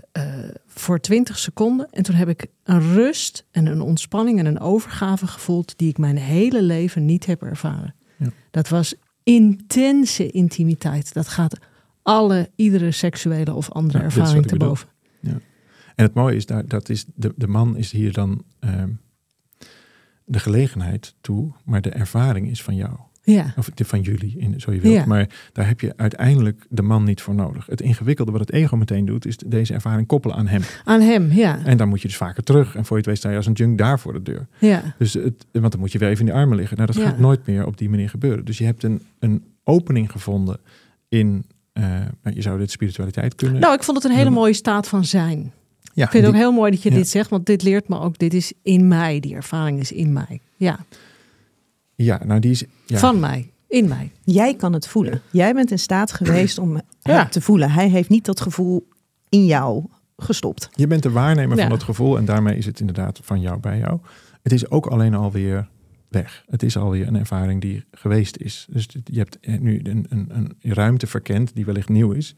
voor 20 seconden. En toen heb ik een rust en een ontspanning en een overgave gevoeld die ik mijn hele leven niet heb ervaren. Ja. Dat was intense intimiteit. Dat gaat alle, iedere seksuele of andere Ja, ervaring te boven. En het mooie is, daar, dat is de, de man is hier dan ehm, de gelegenheid toe, maar de ervaring is van jou. Ja, Of van jullie, in, zo je wilt. Ja. Maar daar heb je uiteindelijk de man niet voor nodig. Het ingewikkelde wat het ego meteen doet, is deze ervaring koppelen aan hem. aan hem, ja. En dan moet je dus vaker terug. En voor je het weet sta je als een junk daar voor de deur. ja. Dus het, want dan moet je weer even in de armen liggen. Nou, dat Ja. gaat nooit meer op die manier gebeuren. Dus je hebt een, een opening gevonden in, je zou dit spiritualiteit kunnen. Nou, ik vond het een hele mooie staat van zijn. ja, Ik vind het ook heel mooi dat je Ja. dit zegt, want dit leert me ook, dit is in mij, die ervaring is in mij. Ja, ja, nou die is... Ja, van mij, in mij. Jij kan het voelen. Jij bent in staat (clears throat) geweest om Ja. het te voelen. Hij heeft niet dat gevoel in jou gestopt. Je bent de waarnemer Ja. van dat gevoel en daarmee is het inderdaad van jou bij jou. Het is ook alleen alweer weg. Het is alweer een ervaring die geweest is. Dus je hebt eh, nu een, een, een ruimte verkend die wellicht nieuw is.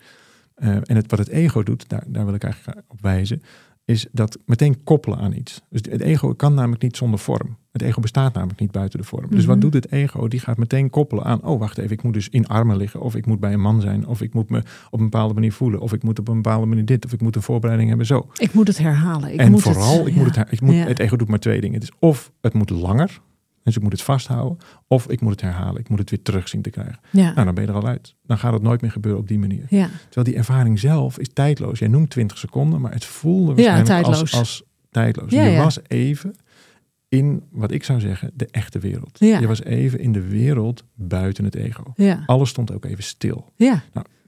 Eh, en het, wat het ego doet, daar, daar wil ik eigenlijk op wijzen, is dat meteen koppelen aan iets. Dus het ego kan namelijk niet zonder vorm. Het ego bestaat namelijk niet buiten de vorm. Dus wat Mhm. doet het ego? Die gaat meteen koppelen aan, oh wacht even, ik moet dus in armen liggen, of ik moet bij een man zijn, of ik moet me op een bepaalde manier voelen, of ik moet op een bepaalde manier dit, of ik moet een voorbereiding hebben zo Ik moet het herhalen. Ik en moet vooral, het, ik ja. moet het, ik moet, Ja. het ego doet maar twee dingen. Het is of het moet langer, dus ik moet het vasthouden, of ik moet het herhalen. Ik moet het weer terug zien te krijgen. Ja, Nou, dan ben je er al uit. Dan gaat het nooit meer gebeuren op die manier. ja. Terwijl die ervaring zelf is tijdloos. Jij noemt 20 seconden, maar het voelde waarschijnlijk tijdloos. Als, als tijdloos. Ja, je ja. was even in, wat ik zou zeggen, de echte wereld. Ja. Je was even in de wereld buiten het ego. ja, Alles stond ook even stil ja.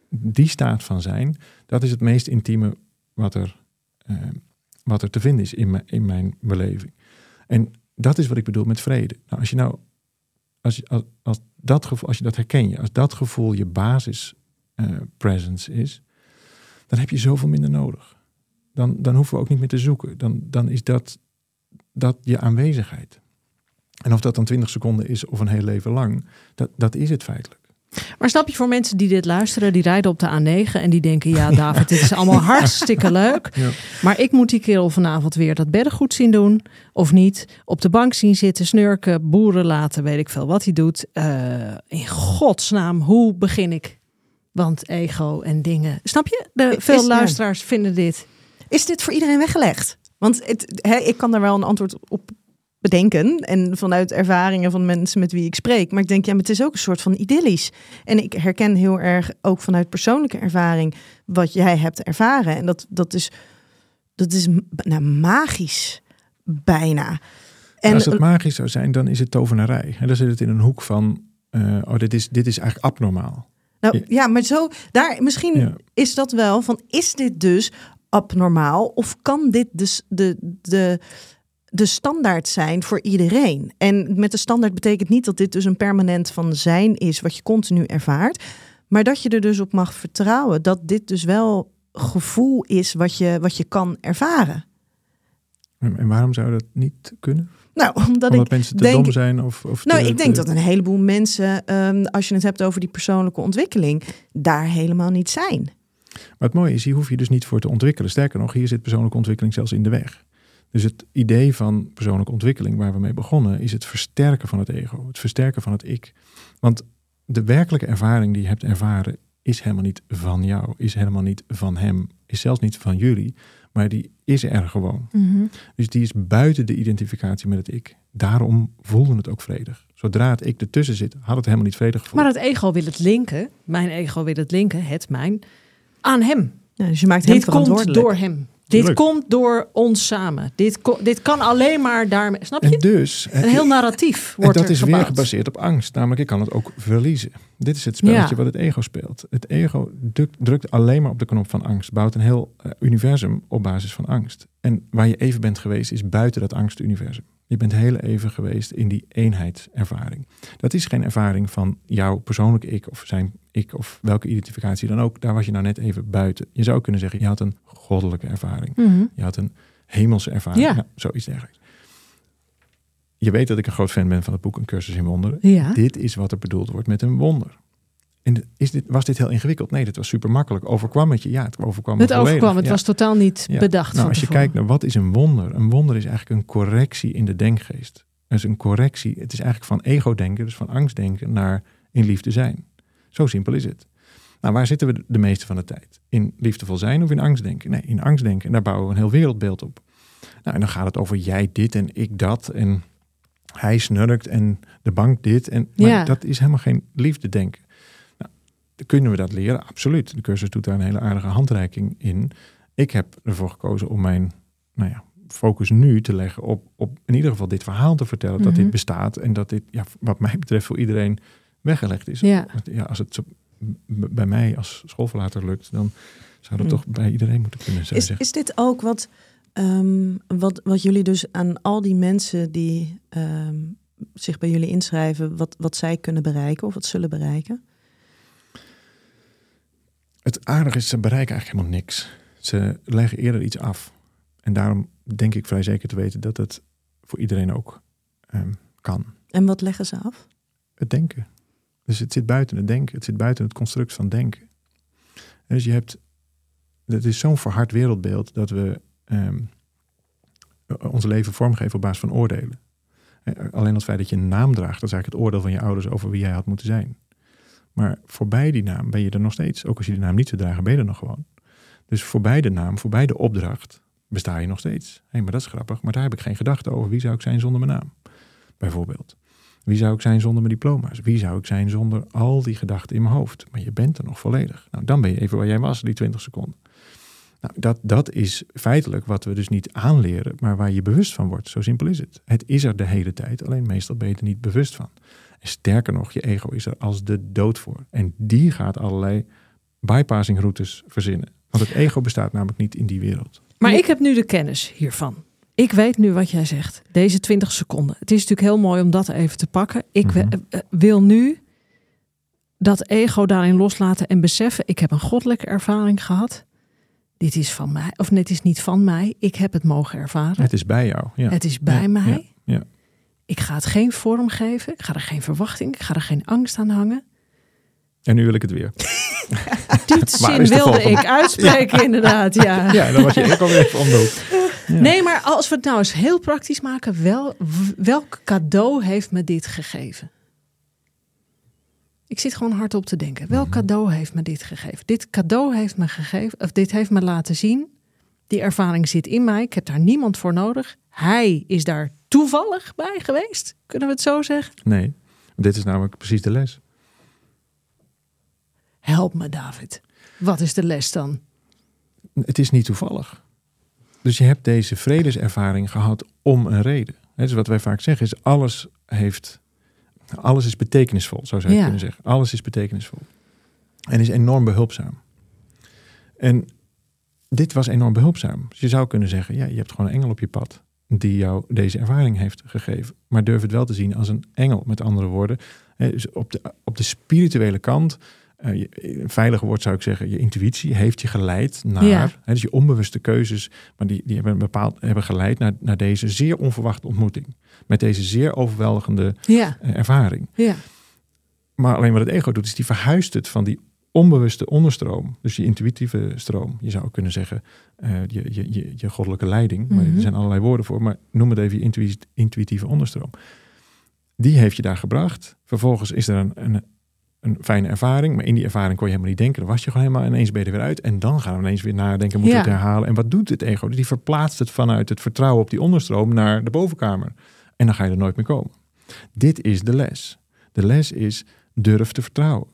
die staat van zijn, dat is het meest intieme wat er, eh, wat er te vinden is in, mijn in mijn beleving. En dat is wat ik bedoel met vrede. Nou, als je nou, als, je, als, dat gevoel, als je dat herken je, als dat gevoel je basis eh, presence is, dan heb je zoveel minder nodig. Dan, dan hoeven we ook niet meer te zoeken. Dan, dan is dat, dat je aanwezigheid. En of dat dan 20 seconden is of een heel leven lang, dat, dat is het feitelijk. Maar snap je voor mensen die dit luisteren, die rijden op de A9 en die denken: ja, David, dit is (laughs) allemaal hartstikke leuk. Ja. Maar ik moet die kerel vanavond weer dat beddengoed zien doen. Of niet. Op de bank zien zitten, snurken, boeren laten, weet ik veel wat hij doet. Eh, in godsnaam, hoe begin ik? Want ego en dingen. Snap je? De, Is- veel ja. luisteraars vinden dit. Is dit voor iedereen weggelegd? Want het, ik kan daar wel een antwoord op bedenken. En vanuit ervaringen van mensen met wie ik spreek. Maar ik denk, ja, maar het is ook een soort van idyllisch. En ik herken heel erg ook vanuit persoonlijke ervaring wat jij hebt ervaren. En dat, dat is, dat is nou, magisch, bijna. En als het magisch zou zijn, dan is het tovenarij. En dan zit het in een hoek van, eh, oh, dit is, dit is eigenlijk abnormaal. Nou, ja, maar zo, daar, misschien Ja. is dat wel van, is dit dus abnormaal? Of kan dit dus de, de, de standaard zijn voor iedereen? En met de standaard betekent niet dat dit dus een permanent van zijn is, wat je continu ervaart. Maar dat je er dus op mag vertrouwen dat dit dus wel gevoel is wat je, wat je kan ervaren. En, waarom zou dat niet kunnen? Nou, omdat Omdat ik mensen te denk, dom zijn? Of, of Nou, te- ik denk te- dat een heleboel mensen, ehm, als je het hebt over die persoonlijke ontwikkeling, daar helemaal niet zijn. Maar het mooie is, hier hoef je dus niet voor te ontwikkelen. Sterker nog, hier zit persoonlijke ontwikkeling zelfs in de weg. Dus het idee van persoonlijke ontwikkeling, waar we mee begonnen, is het versterken van het ego. Het versterken van het ik. Want de werkelijke ervaring die je hebt ervaren, is helemaal niet van jou, is helemaal niet van hem, is zelfs niet van jullie, maar die is er gewoon. Dus die is buiten de identificatie met het ik. Daarom voelde het ook vredig. Zodra het ik ertussen zit, had het helemaal niet vredig gevoeld. Maar het ego wil het linken, mijn ego wil het linken, het mijn, aan hem. Ja, dus je maakt hem Dit komt door hem. Dit komt door ons samen. Dit, dit kan alleen maar daarmee. Snap je? En dus, Een heel narratief En wordt dat er is weer gebaseerd op angst. Namelijk, ik kan het ook verliezen. Dit is het spelletje Ja. wat het ego speelt. Het ego drukt, drukt alleen maar op de knop van angst. Bouwt een heel eh, universum op basis van angst. En waar je even bent geweest, is buiten dat angstuniversum. Je bent heel even geweest in die eenheidservaring. Dat is geen ervaring van jouw persoonlijke ik of zijn ik of welke identificatie dan ook. Daar was je nou net even buiten. Je zou kunnen zeggen, je had een goddelijke ervaring. Mhm. Je had een hemelse ervaring. Ja. Nou, zoiets dergelijks. Je weet dat ik een groot fan ben van het boek Een cursus in wonderen. Ja. Dit is wat er bedoeld wordt met een wonder. En is dit, was dit heel ingewikkeld? Nee, dit was super makkelijk. Overkwam het je? Ja, het overkwam me Het volledig. overkwam, het Ja. was totaal niet Ja. bedacht. Nou, als je kijkt naar wat is een wonder? Een wonder is eigenlijk een correctie in de denkgeest. Dus een correctie. Het is eigenlijk van ego-denken, dus van angstdenken, naar in liefde zijn. Zo simpel is het. Nou, waar zitten we de meeste van de tijd? In liefdevol zijn of in angstdenken? Nee, in angstdenken. En daar bouwen we een heel wereldbeeld op. Nou, en dan gaat het over jij dit en ik dat. En hij snurkt en de bank dit. En, maar Ja. dat is helemaal geen liefde denken. Nou, kunnen we dat leren? Absoluut. De cursus doet daar een hele aardige handreiking in. Ik heb ervoor gekozen om mijn nou ja, focus nu te leggen op, op in ieder geval dit verhaal te vertellen. Dat Mhm. dit bestaat en dat dit, ja, wat mij betreft, voor iedereen weggelegd is. Ja. Als het bij mij als schoolverlater lukt, dan zou dat Hmm. toch bij iedereen moeten kunnen. Je Is, is dit ook wat, ehm, wat, wat jullie dus aan al die mensen die ehm, zich bij jullie inschrijven, wat, wat zij kunnen bereiken of wat zullen bereiken? Het aardige is, ze bereiken eigenlijk helemaal niks. Ze leggen eerder iets af. En daarom denk ik vrij zeker te weten dat het voor iedereen ook ehm, kan. En wat leggen ze af? Het denken. Dus het zit buiten het denken. Het zit buiten het construct van denken. En dus je hebt... Het is zo'n verhard wereldbeeld dat we ehm, ons leven vormgeven op basis van oordelen. Eh, Alleen het feit dat je een naam draagt, dat is eigenlijk het oordeel van je ouders over wie jij had moeten zijn. Maar voorbij die naam ben je er nog steeds. Ook als je die naam niet zou dragen, ben je er nog gewoon. Dus voorbij de naam, voorbij de opdracht, besta je nog steeds. Hé, maar dat is grappig, maar daar heb ik geen gedachte over. Wie zou ik zijn zonder mijn naam? Bijvoorbeeld. Wie zou ik zijn zonder mijn diploma's? Wie zou ik zijn zonder al die gedachten in mijn hoofd? Maar je bent er nog volledig. Nou, dan ben je even waar jij was, die 20 seconden. Nou, dat, dat is feitelijk wat we dus niet aanleren, maar waar je bewust van wordt. Zo simpel is het. Het is er de hele tijd, alleen meestal ben je er niet bewust van. En sterker nog, je ego is er als de dood voor. En die gaat allerlei bypassing routes verzinnen. Want het ego bestaat namelijk niet in die wereld. Maar ik heb nu de kennis hiervan. Ik weet nu wat jij zegt. Deze 20 seconden. Het is natuurlijk heel mooi om dat even te pakken. Ik Mhm. we- eh, wil nu dat ego daarin loslaten en beseffen. Ik heb een goddelijke ervaring gehad. Dit is van mij. Of net is niet van mij. Ik heb het mogen ervaren. Het is bij jou. Ja. Het is bij Ja, mij. ja. Ik ga het geen vorm geven. Ik ga er geen verwachting. Ik ga er geen angst aan hangen. En nu wil ik het weer. (laughs) Die zin wilde ik uitspreken, inderdaad. Ja. Ja, dan was je ook alweer even om de hoek. (laughs) Ja. Nee, maar als we het nou eens heel praktisch maken, wel, welk cadeau heeft me dit gegeven? Ik zit gewoon hardop te denken. Welk cadeau heeft me dit gegeven? Dit cadeau heeft me gegeven, of dit heeft me laten zien. Die ervaring zit in mij. Ik heb daar niemand voor nodig. Hij is daar toevallig bij geweest. Kunnen we het zo zeggen? Nee, dit is namelijk precies de les. Help me, David. Wat is de les dan? Het is niet toevallig. Dus je hebt deze vredeservaring gehad om een reden. Hè, Dus wat wij vaak zeggen is alles heeft, alles is betekenisvol, zo zou je Ja. kunnen zeggen. Alles is betekenisvol. En is enorm behulpzaam. En dit was enorm behulpzaam. Dus je zou kunnen zeggen, ja, je hebt gewoon een engel op je pad die jou deze ervaring heeft gegeven. Maar durf het wel te zien als een engel, met andere woorden. Dus op de, op de spirituele kant, eh, je- een veilige woord zou ik zeggen, je intuïtie heeft je geleid naar, Ja. hè, dus je onbewuste keuzes, maar die, die hebben, bepaald, hebben geleid naar, naar deze zeer onverwachte ontmoeting. Met deze zeer overweldigende Ja, eh, ervaring. ja, Maar alleen wat het ego doet, is die verhuist het van die onbewuste onderstroom. Dus die intuïtieve stroom. Je zou ook kunnen zeggen, eh, je, je, je, je goddelijke leiding. Maar Mhm. er zijn allerlei woorden voor. Maar noem het even je intuï- intuïtieve onderstroom. Die heeft je daar gebracht. Vervolgens is er een, een, een fijne ervaring. Maar in die ervaring kon je helemaal niet denken. Dan was je gewoon helemaal ineens ben je er weer uit. En dan gaan we ineens weer nadenken, moeten we het herhalen. En wat doet het ego? Die verplaatst het vanuit het vertrouwen op die onderstroom naar de bovenkamer. En dan ga je er nooit meer komen. Dit is de les. De les is durf te vertrouwen.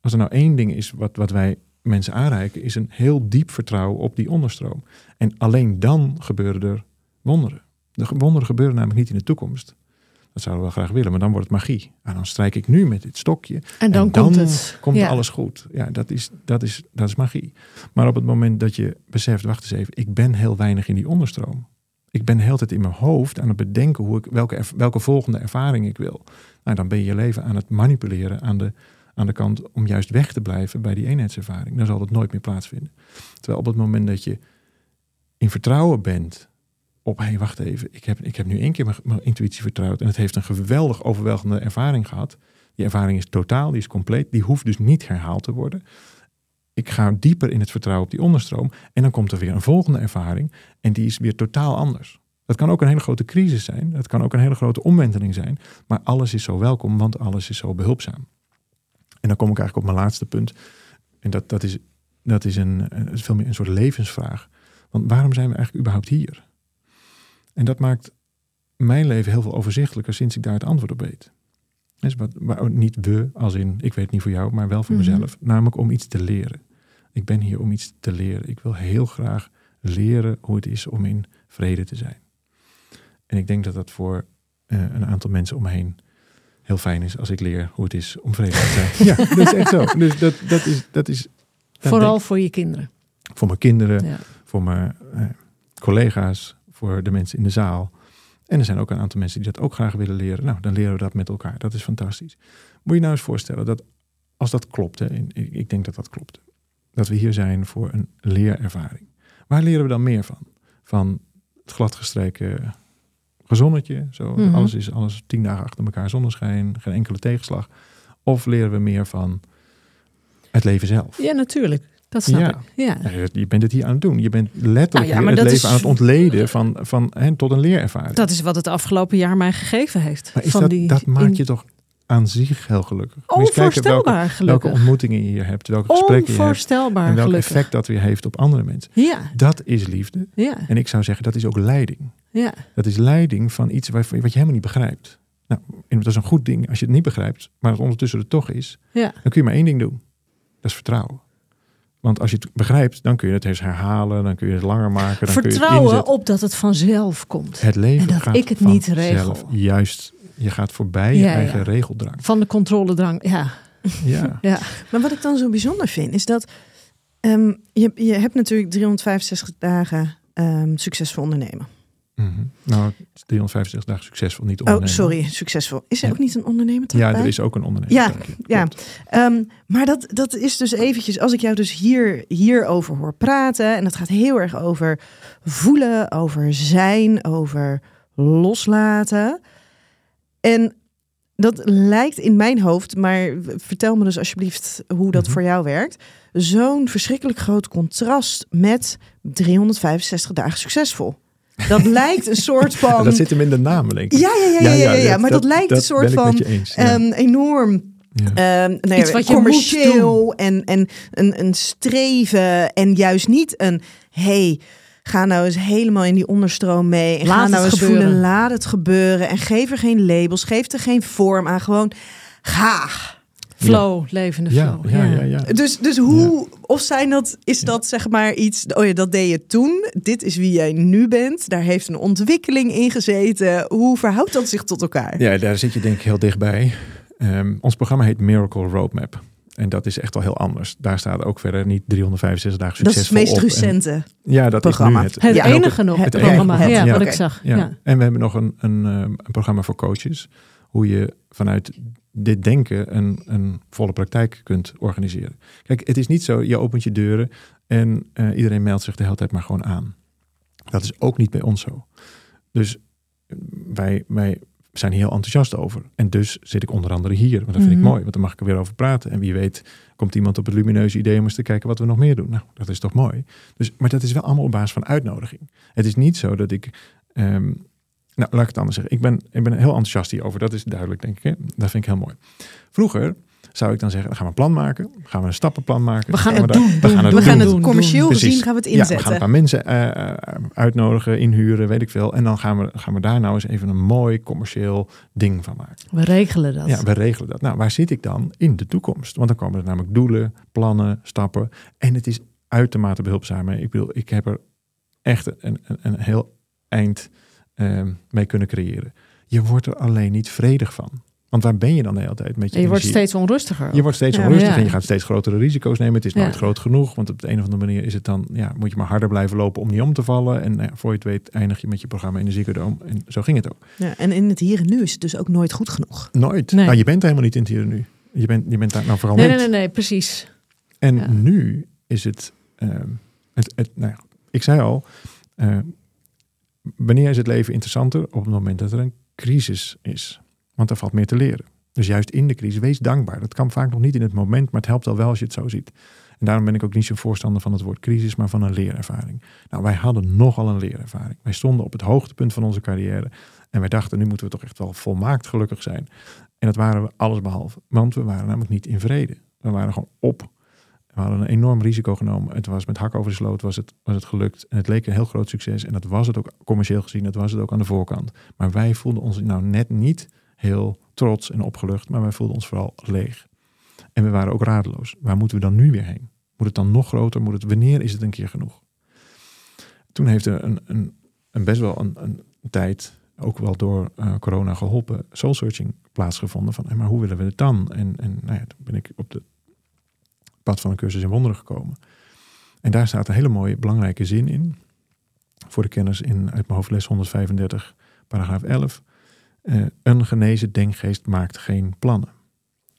Als er nou één ding is wat, wat wij mensen aanreiken, is een heel diep vertrouwen op die onderstroom. En alleen dan gebeuren er wonderen. De wonderen gebeuren namelijk niet in de toekomst. Dat zouden we wel graag willen, maar dan wordt het magie. En dan strijk ik nu met dit stokje en dan, komt het. komt ja. alles goed. Ja, dat is, dat, is, dat is magie. Maar op het moment dat je beseft, wacht eens even, ik ben heel weinig in die onderstroom. Ik ben de hele tijd in mijn hoofd aan het bedenken hoe ik, welke, welke volgende ervaring ik wil. Nou, dan ben je je leven aan het manipuleren aan de, aan de kant om juist weg te blijven bij die eenheidservaring. Dan zal dat nooit meer plaatsvinden. Terwijl op het moment dat je in vertrouwen bent op, hé, wacht even, ik heb, ik heb nu één keer mijn, mijn intuïtie vertrouwd en het heeft een geweldig overweldigende ervaring gehad. Die ervaring is totaal, die is compleet, die hoeft dus niet herhaald te worden. Ik ga dieper in het vertrouwen op die onderstroom en dan komt er weer een volgende ervaring en die is weer totaal anders. Dat kan ook een hele grote crisis zijn, dat kan ook een hele grote omwenteling zijn, maar alles is zo welkom, want alles is zo behulpzaam. En dan kom ik eigenlijk op mijn laatste punt. En dat, dat, is, dat is een, veel meer een soort levensvraag. Want waarom zijn we eigenlijk überhaupt hier? En dat maakt mijn leven heel veel overzichtelijker sinds ik daar het antwoord op weet. Dus wat, waar- niet we, als in ik weet het niet voor jou, maar wel voor Mhm. mezelf. Namelijk om iets te leren. Ik ben hier om iets te leren. Ik wil heel graag leren hoe het is om in vrede te zijn. En ik denk dat dat voor eh, een aantal mensen om me heen heel fijn is als ik leer hoe het is om vrede te zijn. (laughs) ja, dat is echt zo. Dus dat, dat is, dat is dat Vooral denk voor je kinderen. voor mijn kinderen, Ja. voor mijn eh, collega's, voor de mensen in de zaal. En er zijn ook een aantal mensen die dat ook graag willen leren. Nou, dan leren we dat met elkaar. Dat is fantastisch. Moet je nou eens voorstellen dat als dat klopt, hè, ik denk dat dat klopt, dat we hier zijn voor een leerervaring. Waar leren we dan meer van? Van het gladgestreken gezonnetje, zo, Mhm. alles is alles tien dagen achter elkaar zonneschijn, geen enkele tegenslag. Of leren we meer van het leven zelf? ja, natuurlijk. Dat snap Ja. ik. Ja. Je- bent het hier aan het doen. Je bent letterlijk Nou ja, maar het leven is- aan het ontleden van, van, hè, tot een leerervaring. Dat is wat het afgelopen jaar mij gegeven heeft. maar is van dat, die dat maakt in- je toch aan zich heel gelukkig? Onvoorstelbaar welke, gelukkig. welke ontmoetingen je hier hebt, welke gesprekken je hebt Onvoorstelbaar en welk gelukkig. effect dat weer heeft op andere mensen. Ja, Dat is liefde. ja, En ik zou zeggen, dat is ook leiding. ja. Dat is leiding van iets waar, wat je helemaal niet begrijpt. Nou, dat is een goed ding als je het niet begrijpt, maar het ondertussen er toch is. ja. Dan kun je maar één ding doen. Dat is vertrouwen. Want als je het begrijpt, dan kun je het eens herhalen, dan kun je het langer maken. Dan kun je het Vertrouwen op dat het vanzelf komt. Het leven En dat gaat ik het niet regel. Juist, je gaat voorbij je eigen ja. regeldrang. Van de controledrang. Ja, Ja. (laughs) ja. Maar wat ik dan zo bijzonder vind, is dat ehm, je, je hebt natuurlijk 365 dagen ehm, succesvol ondernemen. Mhm. Nou, het is 365 dagen succesvol, niet Oh, ondernemen. sorry, succesvol. Is er Ja. ook niet een ondernemer Ja, bij? er is ook een ondernemer. Ja, ja. Ehm, maar dat, dat is dus eventjes, als ik jou dus hier, hierover hoor praten, en dat gaat heel erg over voelen, over zijn, over loslaten. En dat lijkt in mijn hoofd, maar vertel me dus alsjeblieft hoe dat Mhm. voor jou werkt. Zo'n verschrikkelijk groot contrast met 365 dagen succesvul. Dat lijkt een soort (laughs) van. Dat zit hem in de naam, denk ik. Ja, ja, ja, ja, ja, ja, ja. Maar dat, lijkt een soort van met je eens, ja. ehm, enorm Ja. Ehm nou ja, Iets wat je commercieel en, en een, een streven en juist niet een hey, ga nou eens helemaal in die onderstroom mee en Laat ga het nou eens gebeuren. voelen, laat het gebeuren en geef er geen labels, geef er geen vorm aan, gewoon ga. Flow, levende ja, flow. ja, ja, ja. Dus, dus hoe, of zijn dat, is dat zeg maar iets, oh ja, dat deed je toen, dit is wie jij nu bent, daar heeft een ontwikkeling in gezeten, hoe verhoudt dat zich tot elkaar? Ja, daar zit je denk ik heel dichtbij. Ehm, ons programma heet Miracle Roadmap. En dat is echt wel heel anders. Daar staat ook verder niet 365 dagen dat is het succesvol meest. En- recente. ja, dat programma. is nu het. Ja, enige nog, het het enige. programma. Het, Ja, ja. wat ik zag. Ja. Ja. En we hebben nog een, een, ehm, een programma voor coaches. Hoe je vanuit dit denken een, een volle praktijk kunt organiseren. Kijk, het is niet zo, je opent je deuren en eh, iedereen meldt zich de hele tijd maar gewoon aan. Dat is ook niet bij ons zo. Dus eh, wij, wij zijn heel enthousiast over. En dus zit ik onder andere hier. Want dat vind Mhm. ik mooi, want dan mag ik er weer over praten. En wie weet komt iemand op het lumineuze idee om eens te kijken wat we nog meer doen. Nou, dat is toch mooi. Dus, maar dat is wel allemaal op basis van uitnodiging. Het is niet zo dat ik... ehm, nou, laat ik het anders zeggen. Ik ben, ik ben heel enthousiast hierover. Dat is duidelijk, denk ik. Hè? Dat vind ik heel mooi. Vroeger zou ik dan zeggen, dan gaan we een plan maken. Gaan we een stappenplan maken. We gaan Gaan het daar- doen, We doen, gaan het We doen, gaan doen. het doen, commercieel Precies. gezien gaan we het Ja, we inzetten. gaan een paar mensen eh, eh, uitnodigen, inhuren, weet ik veel. En dan gaan we, gaan we daar nou eens even een mooi commercieel ding van maken. We regelen dat. Ja, we regelen dat. Nou, waar zit ik dan? In de toekomst. Want dan komen er namelijk doelen, plannen, stappen. En het is uitermate behulpzaam. Ik bedoel, ik heb er echt een, een, een heel eind ehm, mee kunnen creëren. Je wordt er alleen niet vredig van. Want waar ben je dan de hele tijd met je En je wordt steeds onrustiger. Je wordt steeds Ja. onrustig Ja. en je gaat steeds grotere risico's nemen. Het is nooit Ja. groot genoeg, want op de een of andere manier is het dan, ja, moet je maar harder blijven lopen om niet om te vallen. En nou ja, voor je het weet eindig je met je programma in de ziekendoom. En zo ging het ook. Ja, en in het hier en nu is het dus ook nooit goed genoeg. Nooit. Nee. Nou, je bent helemaal niet in het hier en nu. Je bent, je bent daar nou vooral nee, niet. nee, nee, nee, precies. En Ja. nu is het, ehm, het, het nou ja, ik zei al, eh, wanneer is het leven interessanter? Op het moment dat er een crisis is. Want er valt meer te leren. Dus juist in de crisis, wees dankbaar. Dat kan vaak nog niet in het moment, maar het helpt al wel als je het zo ziet. En daarom ben ik ook niet zo voorstander van het woord crisis, maar van een leerervaring. Nou, wij hadden nogal een leerervaring. Wij stonden op het hoogtepunt van onze carrière. En wij dachten, nu moeten we toch echt wel volmaakt gelukkig zijn. En dat waren we alles behalve. Want we waren namelijk niet in vrede. We waren gewoon op. We hadden een enorm risico genomen. Het was met hak over de sloot was het, was het gelukt. En het leek een heel groot succes. En dat was het ook commercieel gezien. Dat was het ook aan de voorkant. Maar wij voelden ons nou net niet heel trots en opgelucht. Maar wij voelden ons vooral leeg. En we waren ook radeloos. Waar moeten we dan nu weer heen? Moet het dan nog groter? Moet het, wanneer is het een keer genoeg? Toen heeft er een, een, een best wel een, tijd, ook wel door eh, corona geholpen, soul searching plaatsgevonden. Van, maar hoe willen we het dan? En, en nou ja, toen ben ik op het pad van een cursus in wonderen gekomen. En daar staat een hele mooie belangrijke zin in. Voor de kenners in uit mijn hoofd les 135, paragraaf 11. Eh, een genezen denkgeest maakt geen plannen.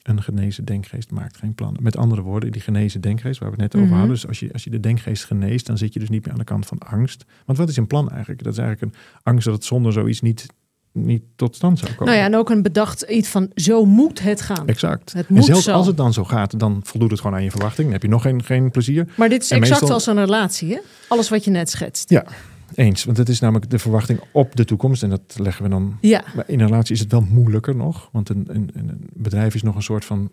Een genezen denkgeest maakt geen plannen. Met andere woorden, die genezen denkgeest waar we het net over Mhm. hadden. Dus als je, als je de denkgeest geneest, dan zit je dus niet meer aan de kant van angst. Want wat is een plan eigenlijk? Dat is eigenlijk een angst dat het zonder zoiets niet, niet tot stand zou komen. Nou ja, en ook een bedacht iets van zo moet het gaan. Exact. Het en moet zelfs zo. als het dan zo gaat, dan voldoet het gewoon aan je verwachting. Dan heb je nog geen, geen plezier. Maar dit is En exact meestal- als een relatie, hè? Alles wat je net schetst. Ja. Eens, want het is namelijk de verwachting op de toekomst. En dat leggen we dan. Ja, Maar in een relatie is het wel moeilijker nog. Want een, een, een bedrijf is nog een soort van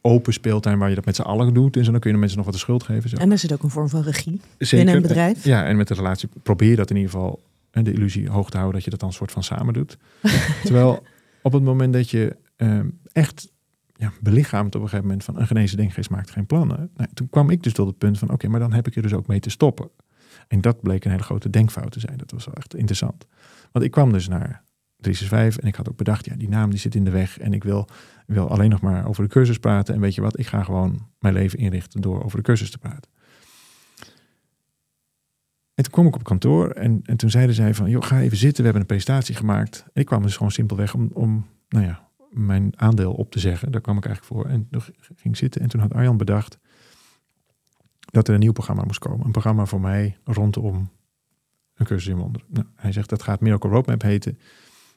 open speeltuin waar je dat met z'n allen doet. En zo dan kun je de mensen nog wat de schuld geven. Zo. En er zit ook een vorm van regie Zeker. binnen een bedrijf. Ja, en met de relatie probeer je dat in ieder geval, de illusie hoog te houden dat je dat dan soort van samen doet. (laughs) Terwijl op het moment dat je ehm, echt ja, belichaamt op een gegeven moment van een genezen denkgeest maakt geen plannen. Nou, toen kwam ik dus tot het punt van oké, maar dan heb ik er dus ook mee te stoppen. En dat bleek een hele grote denkfout te zijn. Dat was wel echt interessant. Want ik kwam dus naar 365 en ik had ook bedacht, ja, die naam die zit in de weg en ik wil, wil alleen nog maar over de cursus praten. En weet je wat, ik ga gewoon mijn leven inrichten door over de cursus te praten. En toen kwam ik op kantoor en, en toen zeiden zij van, joh, ga even zitten, we hebben een presentatie gemaakt. En ik kwam dus gewoon simpelweg om, om nou ja, mijn aandeel op te zeggen. Daar kwam ik eigenlijk voor. En toen ging zitten en toen had Arjan bedacht dat er een nieuw programma moest komen. Een programma voor mij rondom een cursus in wonderen. Nou, hij zegt dat gaat Miracle Roadmap heten.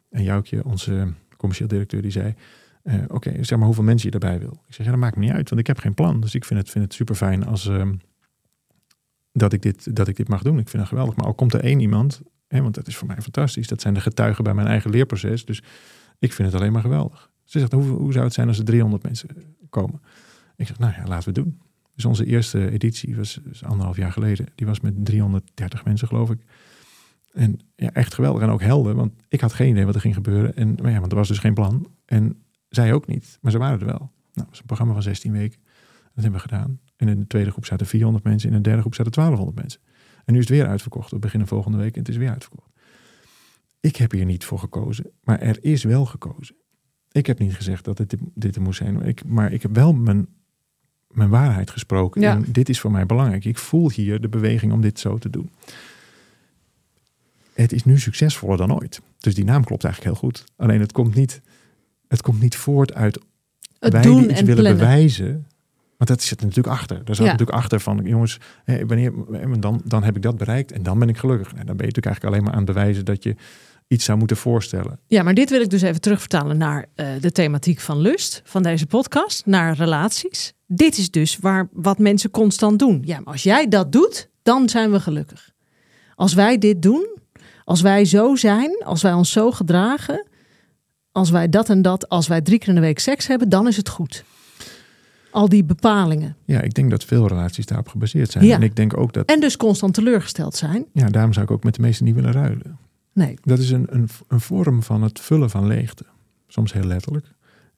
En Joukje, onze commercieel directeur, die zei... eh, Oké, zeg maar hoeveel mensen je erbij wil. Ik zeg, ja, dat maakt me niet uit, want ik heb geen plan. Dus ik vind het, vind het super fijn als, ehm, dat, ik dit, dat ik dit mag doen. Ik vind het geweldig. Maar al komt er één iemand, hè, want dat is voor mij fantastisch. Dat zijn de getuigen bij mijn eigen leerproces. Dus ik vind het alleen maar geweldig. Ze zegt, hoe, hoe zou het zijn als er 300 mensen komen? Ik zeg, nou ja, laten we het doen. Dus onze eerste editie was, anderhalf jaar geleden. Die was met 330 mensen, geloof ik. En ja, echt geweldig. En ook helder, want ik had geen idee wat er ging gebeuren. En, maar ja, want er was dus geen plan. En zij ook niet. Maar ze waren er wel. Nou, dat was een programma van 16 weken. Dat hebben we gedaan. En in de tweede groep zaten 400 mensen. In de derde groep zaten 1200 mensen. En nu is het weer uitverkocht. We beginnen volgende week en het is weer uitverkocht. Ik heb hier niet voor gekozen. Maar er is wel gekozen. Ik heb niet gezegd dat het dit, dit er moest zijn. Maar ik, maar ik heb wel mijn, mijn waarheid gesproken. Ja. En dit is voor mij belangrijk. Ik voel hier de beweging om dit zo te doen. Het is nu succesvoller dan ooit. Dus die naam klopt eigenlijk heel goed. Alleen het komt niet, het komt niet voort uit Het wij doen die iets en willen plannen. bewijzen. Want dat zit er natuurlijk achter. Daar zat Ja. natuurlijk achter van, jongens, wanneer, dan, dan heb ik dat bereikt en dan ben ik gelukkig. Nou, dan ben je natuurlijk eigenlijk alleen maar aan het bewijzen dat je iets zou moeten voorstellen. Ja, maar dit wil ik dus even terugvertalen naar eh, de thematiek van lust, van deze podcast, naar relaties. Dit is dus waar, wat mensen constant doen. Ja, maar als jij dat doet, dan zijn we gelukkig. Als wij dit doen, als wij zo zijn, als wij ons zo gedragen, als wij dat en dat, als wij drie keer in de week seks hebben, dan is het goed. Al die bepalingen. Ja, ik denk dat veel relaties daarop gebaseerd zijn. Ja. En ik denk ook dat, En dus constant teleurgesteld zijn. ja, daarom zou ik ook met de meesten niet willen ruilen. Nee. Dat is een, een, een vorm van het vullen van leegte. Soms heel letterlijk.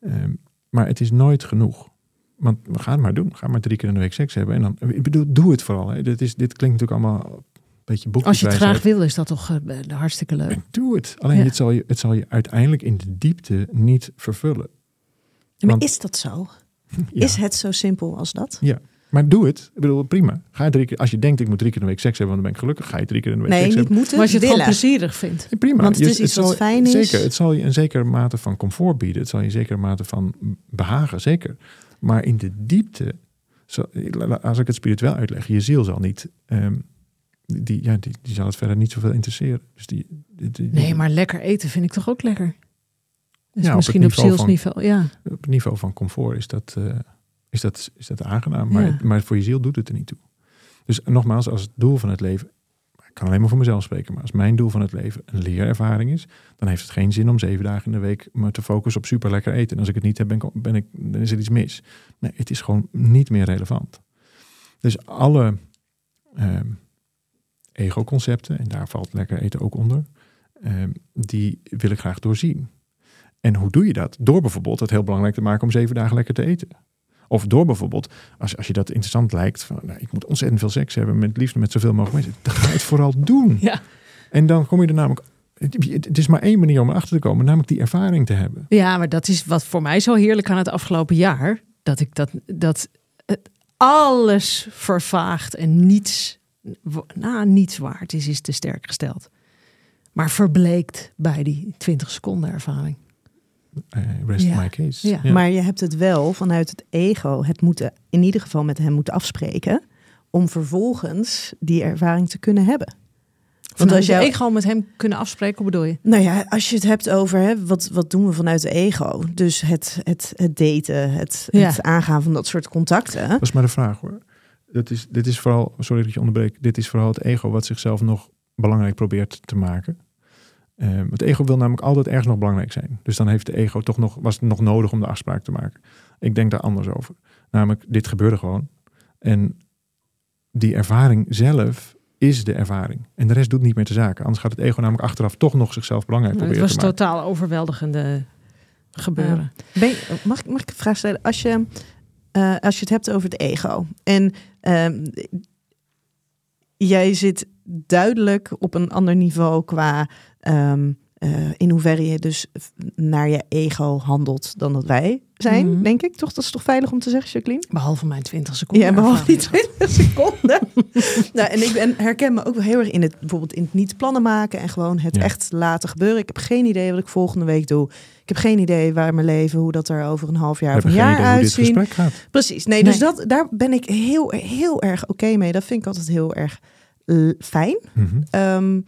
Ehm, maar het is nooit genoeg. Want we gaan het maar doen. Ga maar drie keer in de week seks hebben. En dan, ik bedoel, doe het vooral. Hè. Dit, is, dit klinkt natuurlijk allemaal een beetje boekjeswijsheid. Als je het graag wil, is dat toch eh, hartstikke leuk. En doe het. Alleen Ja. het, zal je, het zal je uiteindelijk in de diepte niet vervullen. Ja, maar Want- is dat zo? Ja. Is het zo simpel als dat? ja. Maar doe het. Ik bedoel, prima. Ga je drie keer, als je denkt, ik moet drie keer in de week seks hebben, want dan ben ik gelukkig. Ga je drie keer in de week Nee, seks niet hebben. moeten, Maar als je het willen. gewoon plezierig vindt. Ja, prima. Want het Je- is iets wat zal- fijn is. Zeker, het zal je een zekere mate van comfort bieden. Het zal je een zekere mate van behagen, zeker. Maar in de diepte, zo- als ik het spiritueel uitleg, je ziel zal niet, ehm, die, ja, die, die zal het verder niet zoveel interesseren. Dus die, die- die- Nee, maar lekker eten vind ik toch ook lekker. Dus Ja, misschien op, zielsniveau. Ja. op het niveau van comfort is dat, eh, is dat, is dat aangenaam. Maar, Ja. maar voor je ziel doet het er niet toe. Dus nogmaals, als het doel van het leven, ik kan alleen maar voor mezelf spreken, maar als mijn doel van het leven een leerervaring is, dan heeft het geen zin om zeven dagen in de week me te focussen op super lekker eten. En als ik het niet heb, ben ik, ben ik, dan is er iets mis. Nee, het is gewoon niet meer relevant. Dus alle ehm, ego-concepten, en daar valt lekker eten ook onder, ehm, die wil ik graag doorzien. En hoe doe je dat? Door bijvoorbeeld het heel belangrijk te maken om zeven dagen lekker te eten. Of door bijvoorbeeld, als, als je dat interessant lijkt, van, nou, ik moet ontzettend veel seks hebben, met liefde met zoveel mogelijk mensen, dan ga je het vooral doen. Ja. En dan kom je er namelijk, het is maar één manier om erachter te komen, namelijk die ervaring te hebben. ja, maar dat is wat voor mij zo heerlijk aan het afgelopen jaar. Dat ik dat, dat het alles vervaagt en niets, nou, niets waard is, is te sterk gesteld. Maar verbleekt bij die 20 seconden ervaring. Eh, rest Ja. my case. Ja. Maar je hebt het wel vanuit het ego het moeten, in ieder geval met hem moeten afspreken. Om vervolgens die ervaring te kunnen hebben. Want als jou- ego met hem kunnen afspreken, hoe bedoel je? Nou ja, als je het hebt over hè, wat, wat doen we vanuit de ego. Dus het, het, het daten, het, Ja. het aangaan van dat soort contacten. Dat is maar de vraag hoor. Dat is, dit is vooral, sorry dat je onderbreek, dit is vooral het ego wat zichzelf nog belangrijk probeert te maken. Ehm, het ego wil namelijk altijd ergens nog belangrijk zijn. Dus dan heeft de ego toch nog, was het nog nodig om de afspraak te maken. Ik denk daar anders over. Namelijk, dit gebeurde gewoon. En die ervaring zelf is de ervaring. En de rest doet niet meer te zaken. Anders gaat het ego namelijk achteraf toch nog zichzelf belangrijk Nou, het proberen was te maken. totaal overweldigende gebeuren. Ben je- mag, ik- mag ik een vraag stellen? Als je, eh, als je het hebt over het ego. En ehm, jij zit duidelijk op een ander niveau qua ehm, eh, in hoeverre je dus naar je ego handelt dan dat wij zijn, Mhm. denk ik. Toch, dat is toch veilig om te zeggen, Jacqueline? Behalve mijn 20 seconden. Ja, behalve die ervaring. 20 (laughs) seconden. nou, en ik ben, herken me ook wel heel erg in het bijvoorbeeld in het niet plannen maken en gewoon het Ja. echt laten gebeuren. Ik heb geen idee wat ik volgende week doe. Ik heb geen idee waar mijn leven, hoe dat er over een half jaar of een jaar gaat. Precies. Nee, dus dat, daar ben ik heel, heel erg oké mee. Dat vind ik altijd heel erg eh, fijn. Ehm,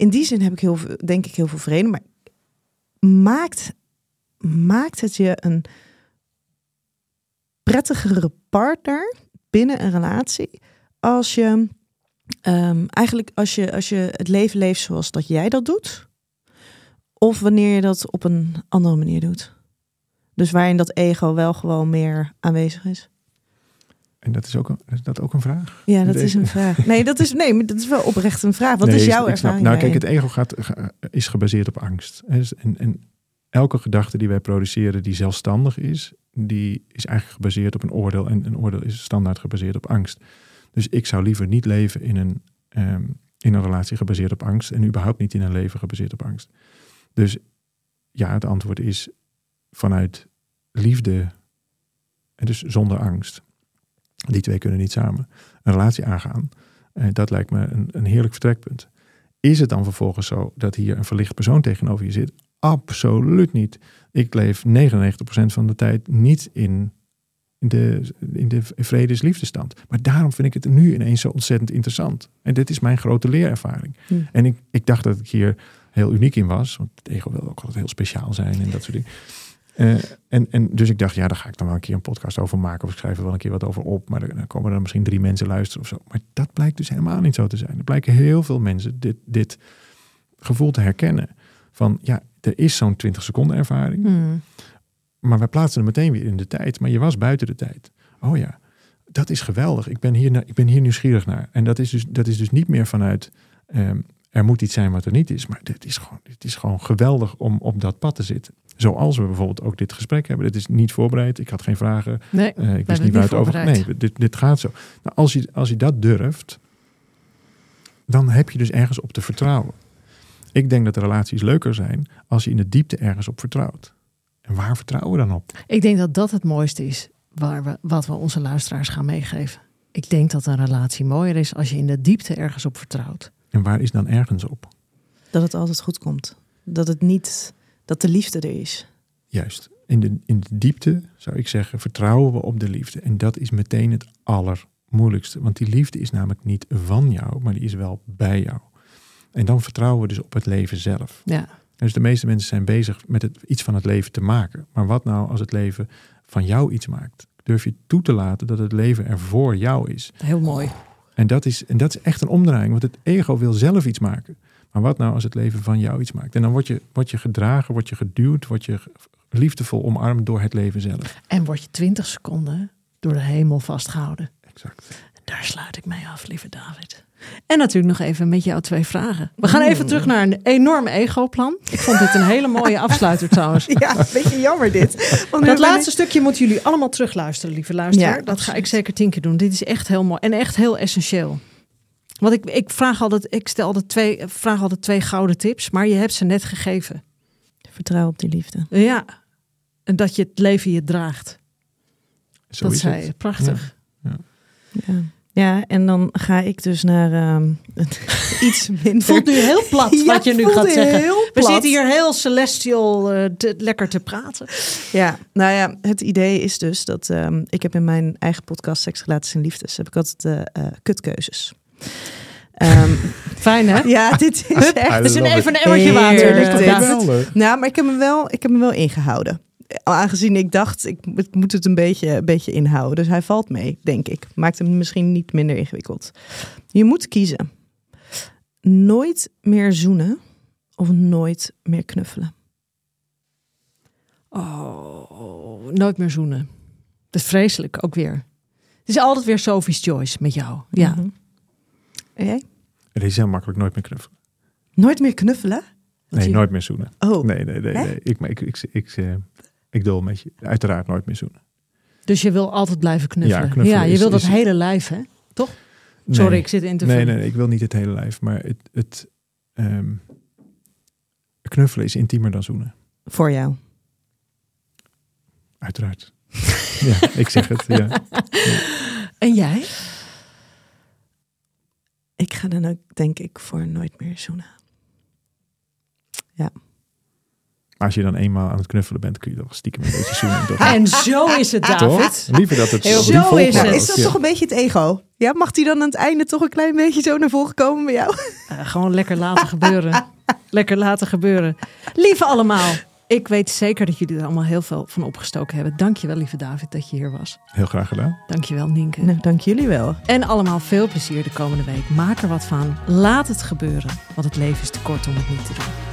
in die zin heb ik heel, veel- denk ik heel veel vrede. Maar maakt, maakt het je een prettigere partner binnen een relatie als je ehm, eigenlijk als je, als je het leven leeft zoals dat jij dat doet? Of wanneer je dat op een andere manier doet? Dus waarin dat ego wel gewoon meer aanwezig is. En dat is, ook een, is dat ook een vraag? Ja, dat is een vraag. Nee, dat is, nee, maar dat is wel oprecht een vraag. Wat Nee, is jouw ervaring? Nou, kijk, het ego gaat, ga- is gebaseerd op angst. Dus- En, en elke gedachte die wij produceren die zelfstandig is, die is eigenlijk gebaseerd op een oordeel. En een oordeel is standaard gebaseerd op angst. Dus ik zou liever niet leven in een, ehm, in een relatie gebaseerd op angst. En überhaupt niet in een leven gebaseerd op angst. Dus ja, het antwoord is vanuit liefde en dus zonder angst. Die twee kunnen niet samen een relatie aangaan. Eh, dat lijkt me een, een heerlijk vertrekpunt. Is het dan vervolgens zo dat hier een verlicht persoon tegenover je zit? Absoluut niet. Ik leef 99% van de tijd niet in de, in de vredesliefdestand. Maar daarom vind ik het nu ineens zo ontzettend interessant. En dit is mijn grote leerervaring. Hm. En ik, ik dacht dat ik hier heel uniek in was. Want ego wil ook altijd heel speciaal zijn en dat soort dingen. Eh, en, en dus ik dacht, ja, daar ga ik dan wel een keer een podcast over maken. Of ik schrijf er wel een keer wat over op. Maar dan komen er misschien drie mensen luisteren of zo. Maar dat blijkt dus helemaal niet zo te zijn. Er blijken heel veel mensen dit, dit gevoel te herkennen. Van ja, er is zo'n 20 seconden ervaring. Hmm. Maar wij plaatsen hem meteen weer in de tijd. Maar je was buiten de tijd. Oh ja, dat is geweldig. Ik ben hier, ik ben hier nieuwsgierig naar. En dat is dus, dat is dus niet meer vanuit... ehm, er moet iets zijn wat er niet is. Maar het is gewoon, het is gewoon geweldig om op dat pad te zitten. Zoals we bijvoorbeeld ook dit gesprek hebben. Het is niet voorbereid. Ik had geen vragen. Nee, Eh, ik wist niet waar het over. Nee, dit, dit gaat zo. Nou, als, je, als je dat durft, dan heb je dus ergens op te vertrouwen. Ik denk dat de relaties leuker zijn als je in de diepte ergens op vertrouwt. En waar vertrouwen we dan op? Ik denk dat dat het mooiste is waar we, wat we onze luisteraars gaan meegeven. Ik denk dat een relatie mooier is als je in de diepte ergens op vertrouwt. En waar is dan ergens op? Dat het altijd goed komt. Dat het niet, dat de liefde er is. Juist. In de, in de diepte zou ik zeggen, vertrouwen we op de liefde. En dat is meteen het allermoeilijkste. Want die liefde is namelijk niet van jou, maar die is wel bij jou. En dan vertrouwen we dus op het leven zelf. Ja, Dus de meeste mensen zijn bezig met het, iets van het leven te maken. Maar wat nou als het leven van jou iets maakt? Durf je toe te laten dat het leven er voor jou is? heel mooi. En dat is, en dat is echt een omdraaiing, want het ego wil zelf iets maken. Maar wat nou als het leven van jou iets maakt? En dan word je, word je gedragen, word je geduwd, word je liefdevol omarmd door het leven zelf. En word je 20 seconden door de hemel vastgehouden. Exact. Daar sluit ik mee af, lieve David. En natuurlijk nog even met jou twee vragen. We gaan even terug naar een enorm ego-plan. Ik vond dit een hele mooie (laughs) afsluiter trouwens. Ja, een beetje jammer dit. Want Dat laatste stukje moeten jullie allemaal terugluisteren, lieve luisteraar. Ja, dat ga ik zeker tien keer doen. Dit is echt heel mooi en echt heel essentieel. Want ik, ik vraag altijd, ik stel altijd twee, vraag altijd twee gouden tips, maar je hebt ze net gegeven. vertrouw op die liefde. Ja, en dat je het leven je draagt. Zo dat is zei het. je. Prachtig. Ja. ja, en dan ga ik dus naar ehm, (laughs) iets minder... Het voelt nu heel plat Ja, wat je nu gaat zeggen. heel We plat. zitten hier heel celestial eh, te- lekker te praten. Ja, nou ja, het idee is dus dat ehm, ik heb in mijn eigen podcast Seks, Relaties en Liefdes heb ik altijd de eh, kutkeuzes. Ehm, (laughs) Fijn hè? ja, (laughs) dit is echt... Het is een, even een emmertje water. Heerlijk dit. Geweldig. Nou, maar ik heb hem wel, ik heb hem wel ingehouden. Aangezien ik dacht, ik moet- ik het een beetje, een beetje inhouden. Dus hij valt mee, denk ik. Maakt hem misschien niet minder ingewikkeld. Je moet kiezen. Nooit meer zoenen of nooit meer knuffelen. Oh, nooit meer zoenen. Dat is vreselijk, ook weer. Het is altijd weer Sophie's Choice met jou. Ja. Mhm. En jij? Het is heel makkelijk nooit meer knuffelen. Nooit meer knuffelen? Nee, je- nooit meer zoenen. Oh, Nee, nee, nee. Ik, ik, ik, ik, ik, eh, ik dol met je. Uiteraard nooit meer zoenen. Dus je wil altijd blijven knuffelen. Ja, Ja, je is- wil dat is- hele lijf, hè? Sorry, Nee. ik zit in te Nee, nee, nee, ik wil niet het hele lijf, maar het, het ehm, Knuffelen is intiemer dan zoenen. Voor jou. Uiteraard. (laughs) ja, ik zeg het. Ja. (laughs) En jij? Ik ga dan ook, denk ik, voor nooit meer zoenen. Maar als je dan eenmaal aan het knuffelen bent, kun je toch stiekem een beetje zoenen. Toch? (laughs) En zo is het, David. Toch? Liever dat het Heel zo is het. is dat ja. toch een beetje het ego? Ja, mag die dan aan het einde toch een klein beetje zo naar voren komen bij jou? Eh, gewoon lekker laten gebeuren. (laughs) lekker laten gebeuren. Lieve allemaal. Ik weet zeker dat jullie er allemaal heel veel van opgestoken hebben. Dankjewel, lieve David, dat je hier was. Heel graag gedaan. Dankjewel, Nienke. Nou, dank jullie wel. En allemaal veel plezier de komende week. Maak er wat van. Laat het gebeuren. Want het leven is te kort om het niet te doen.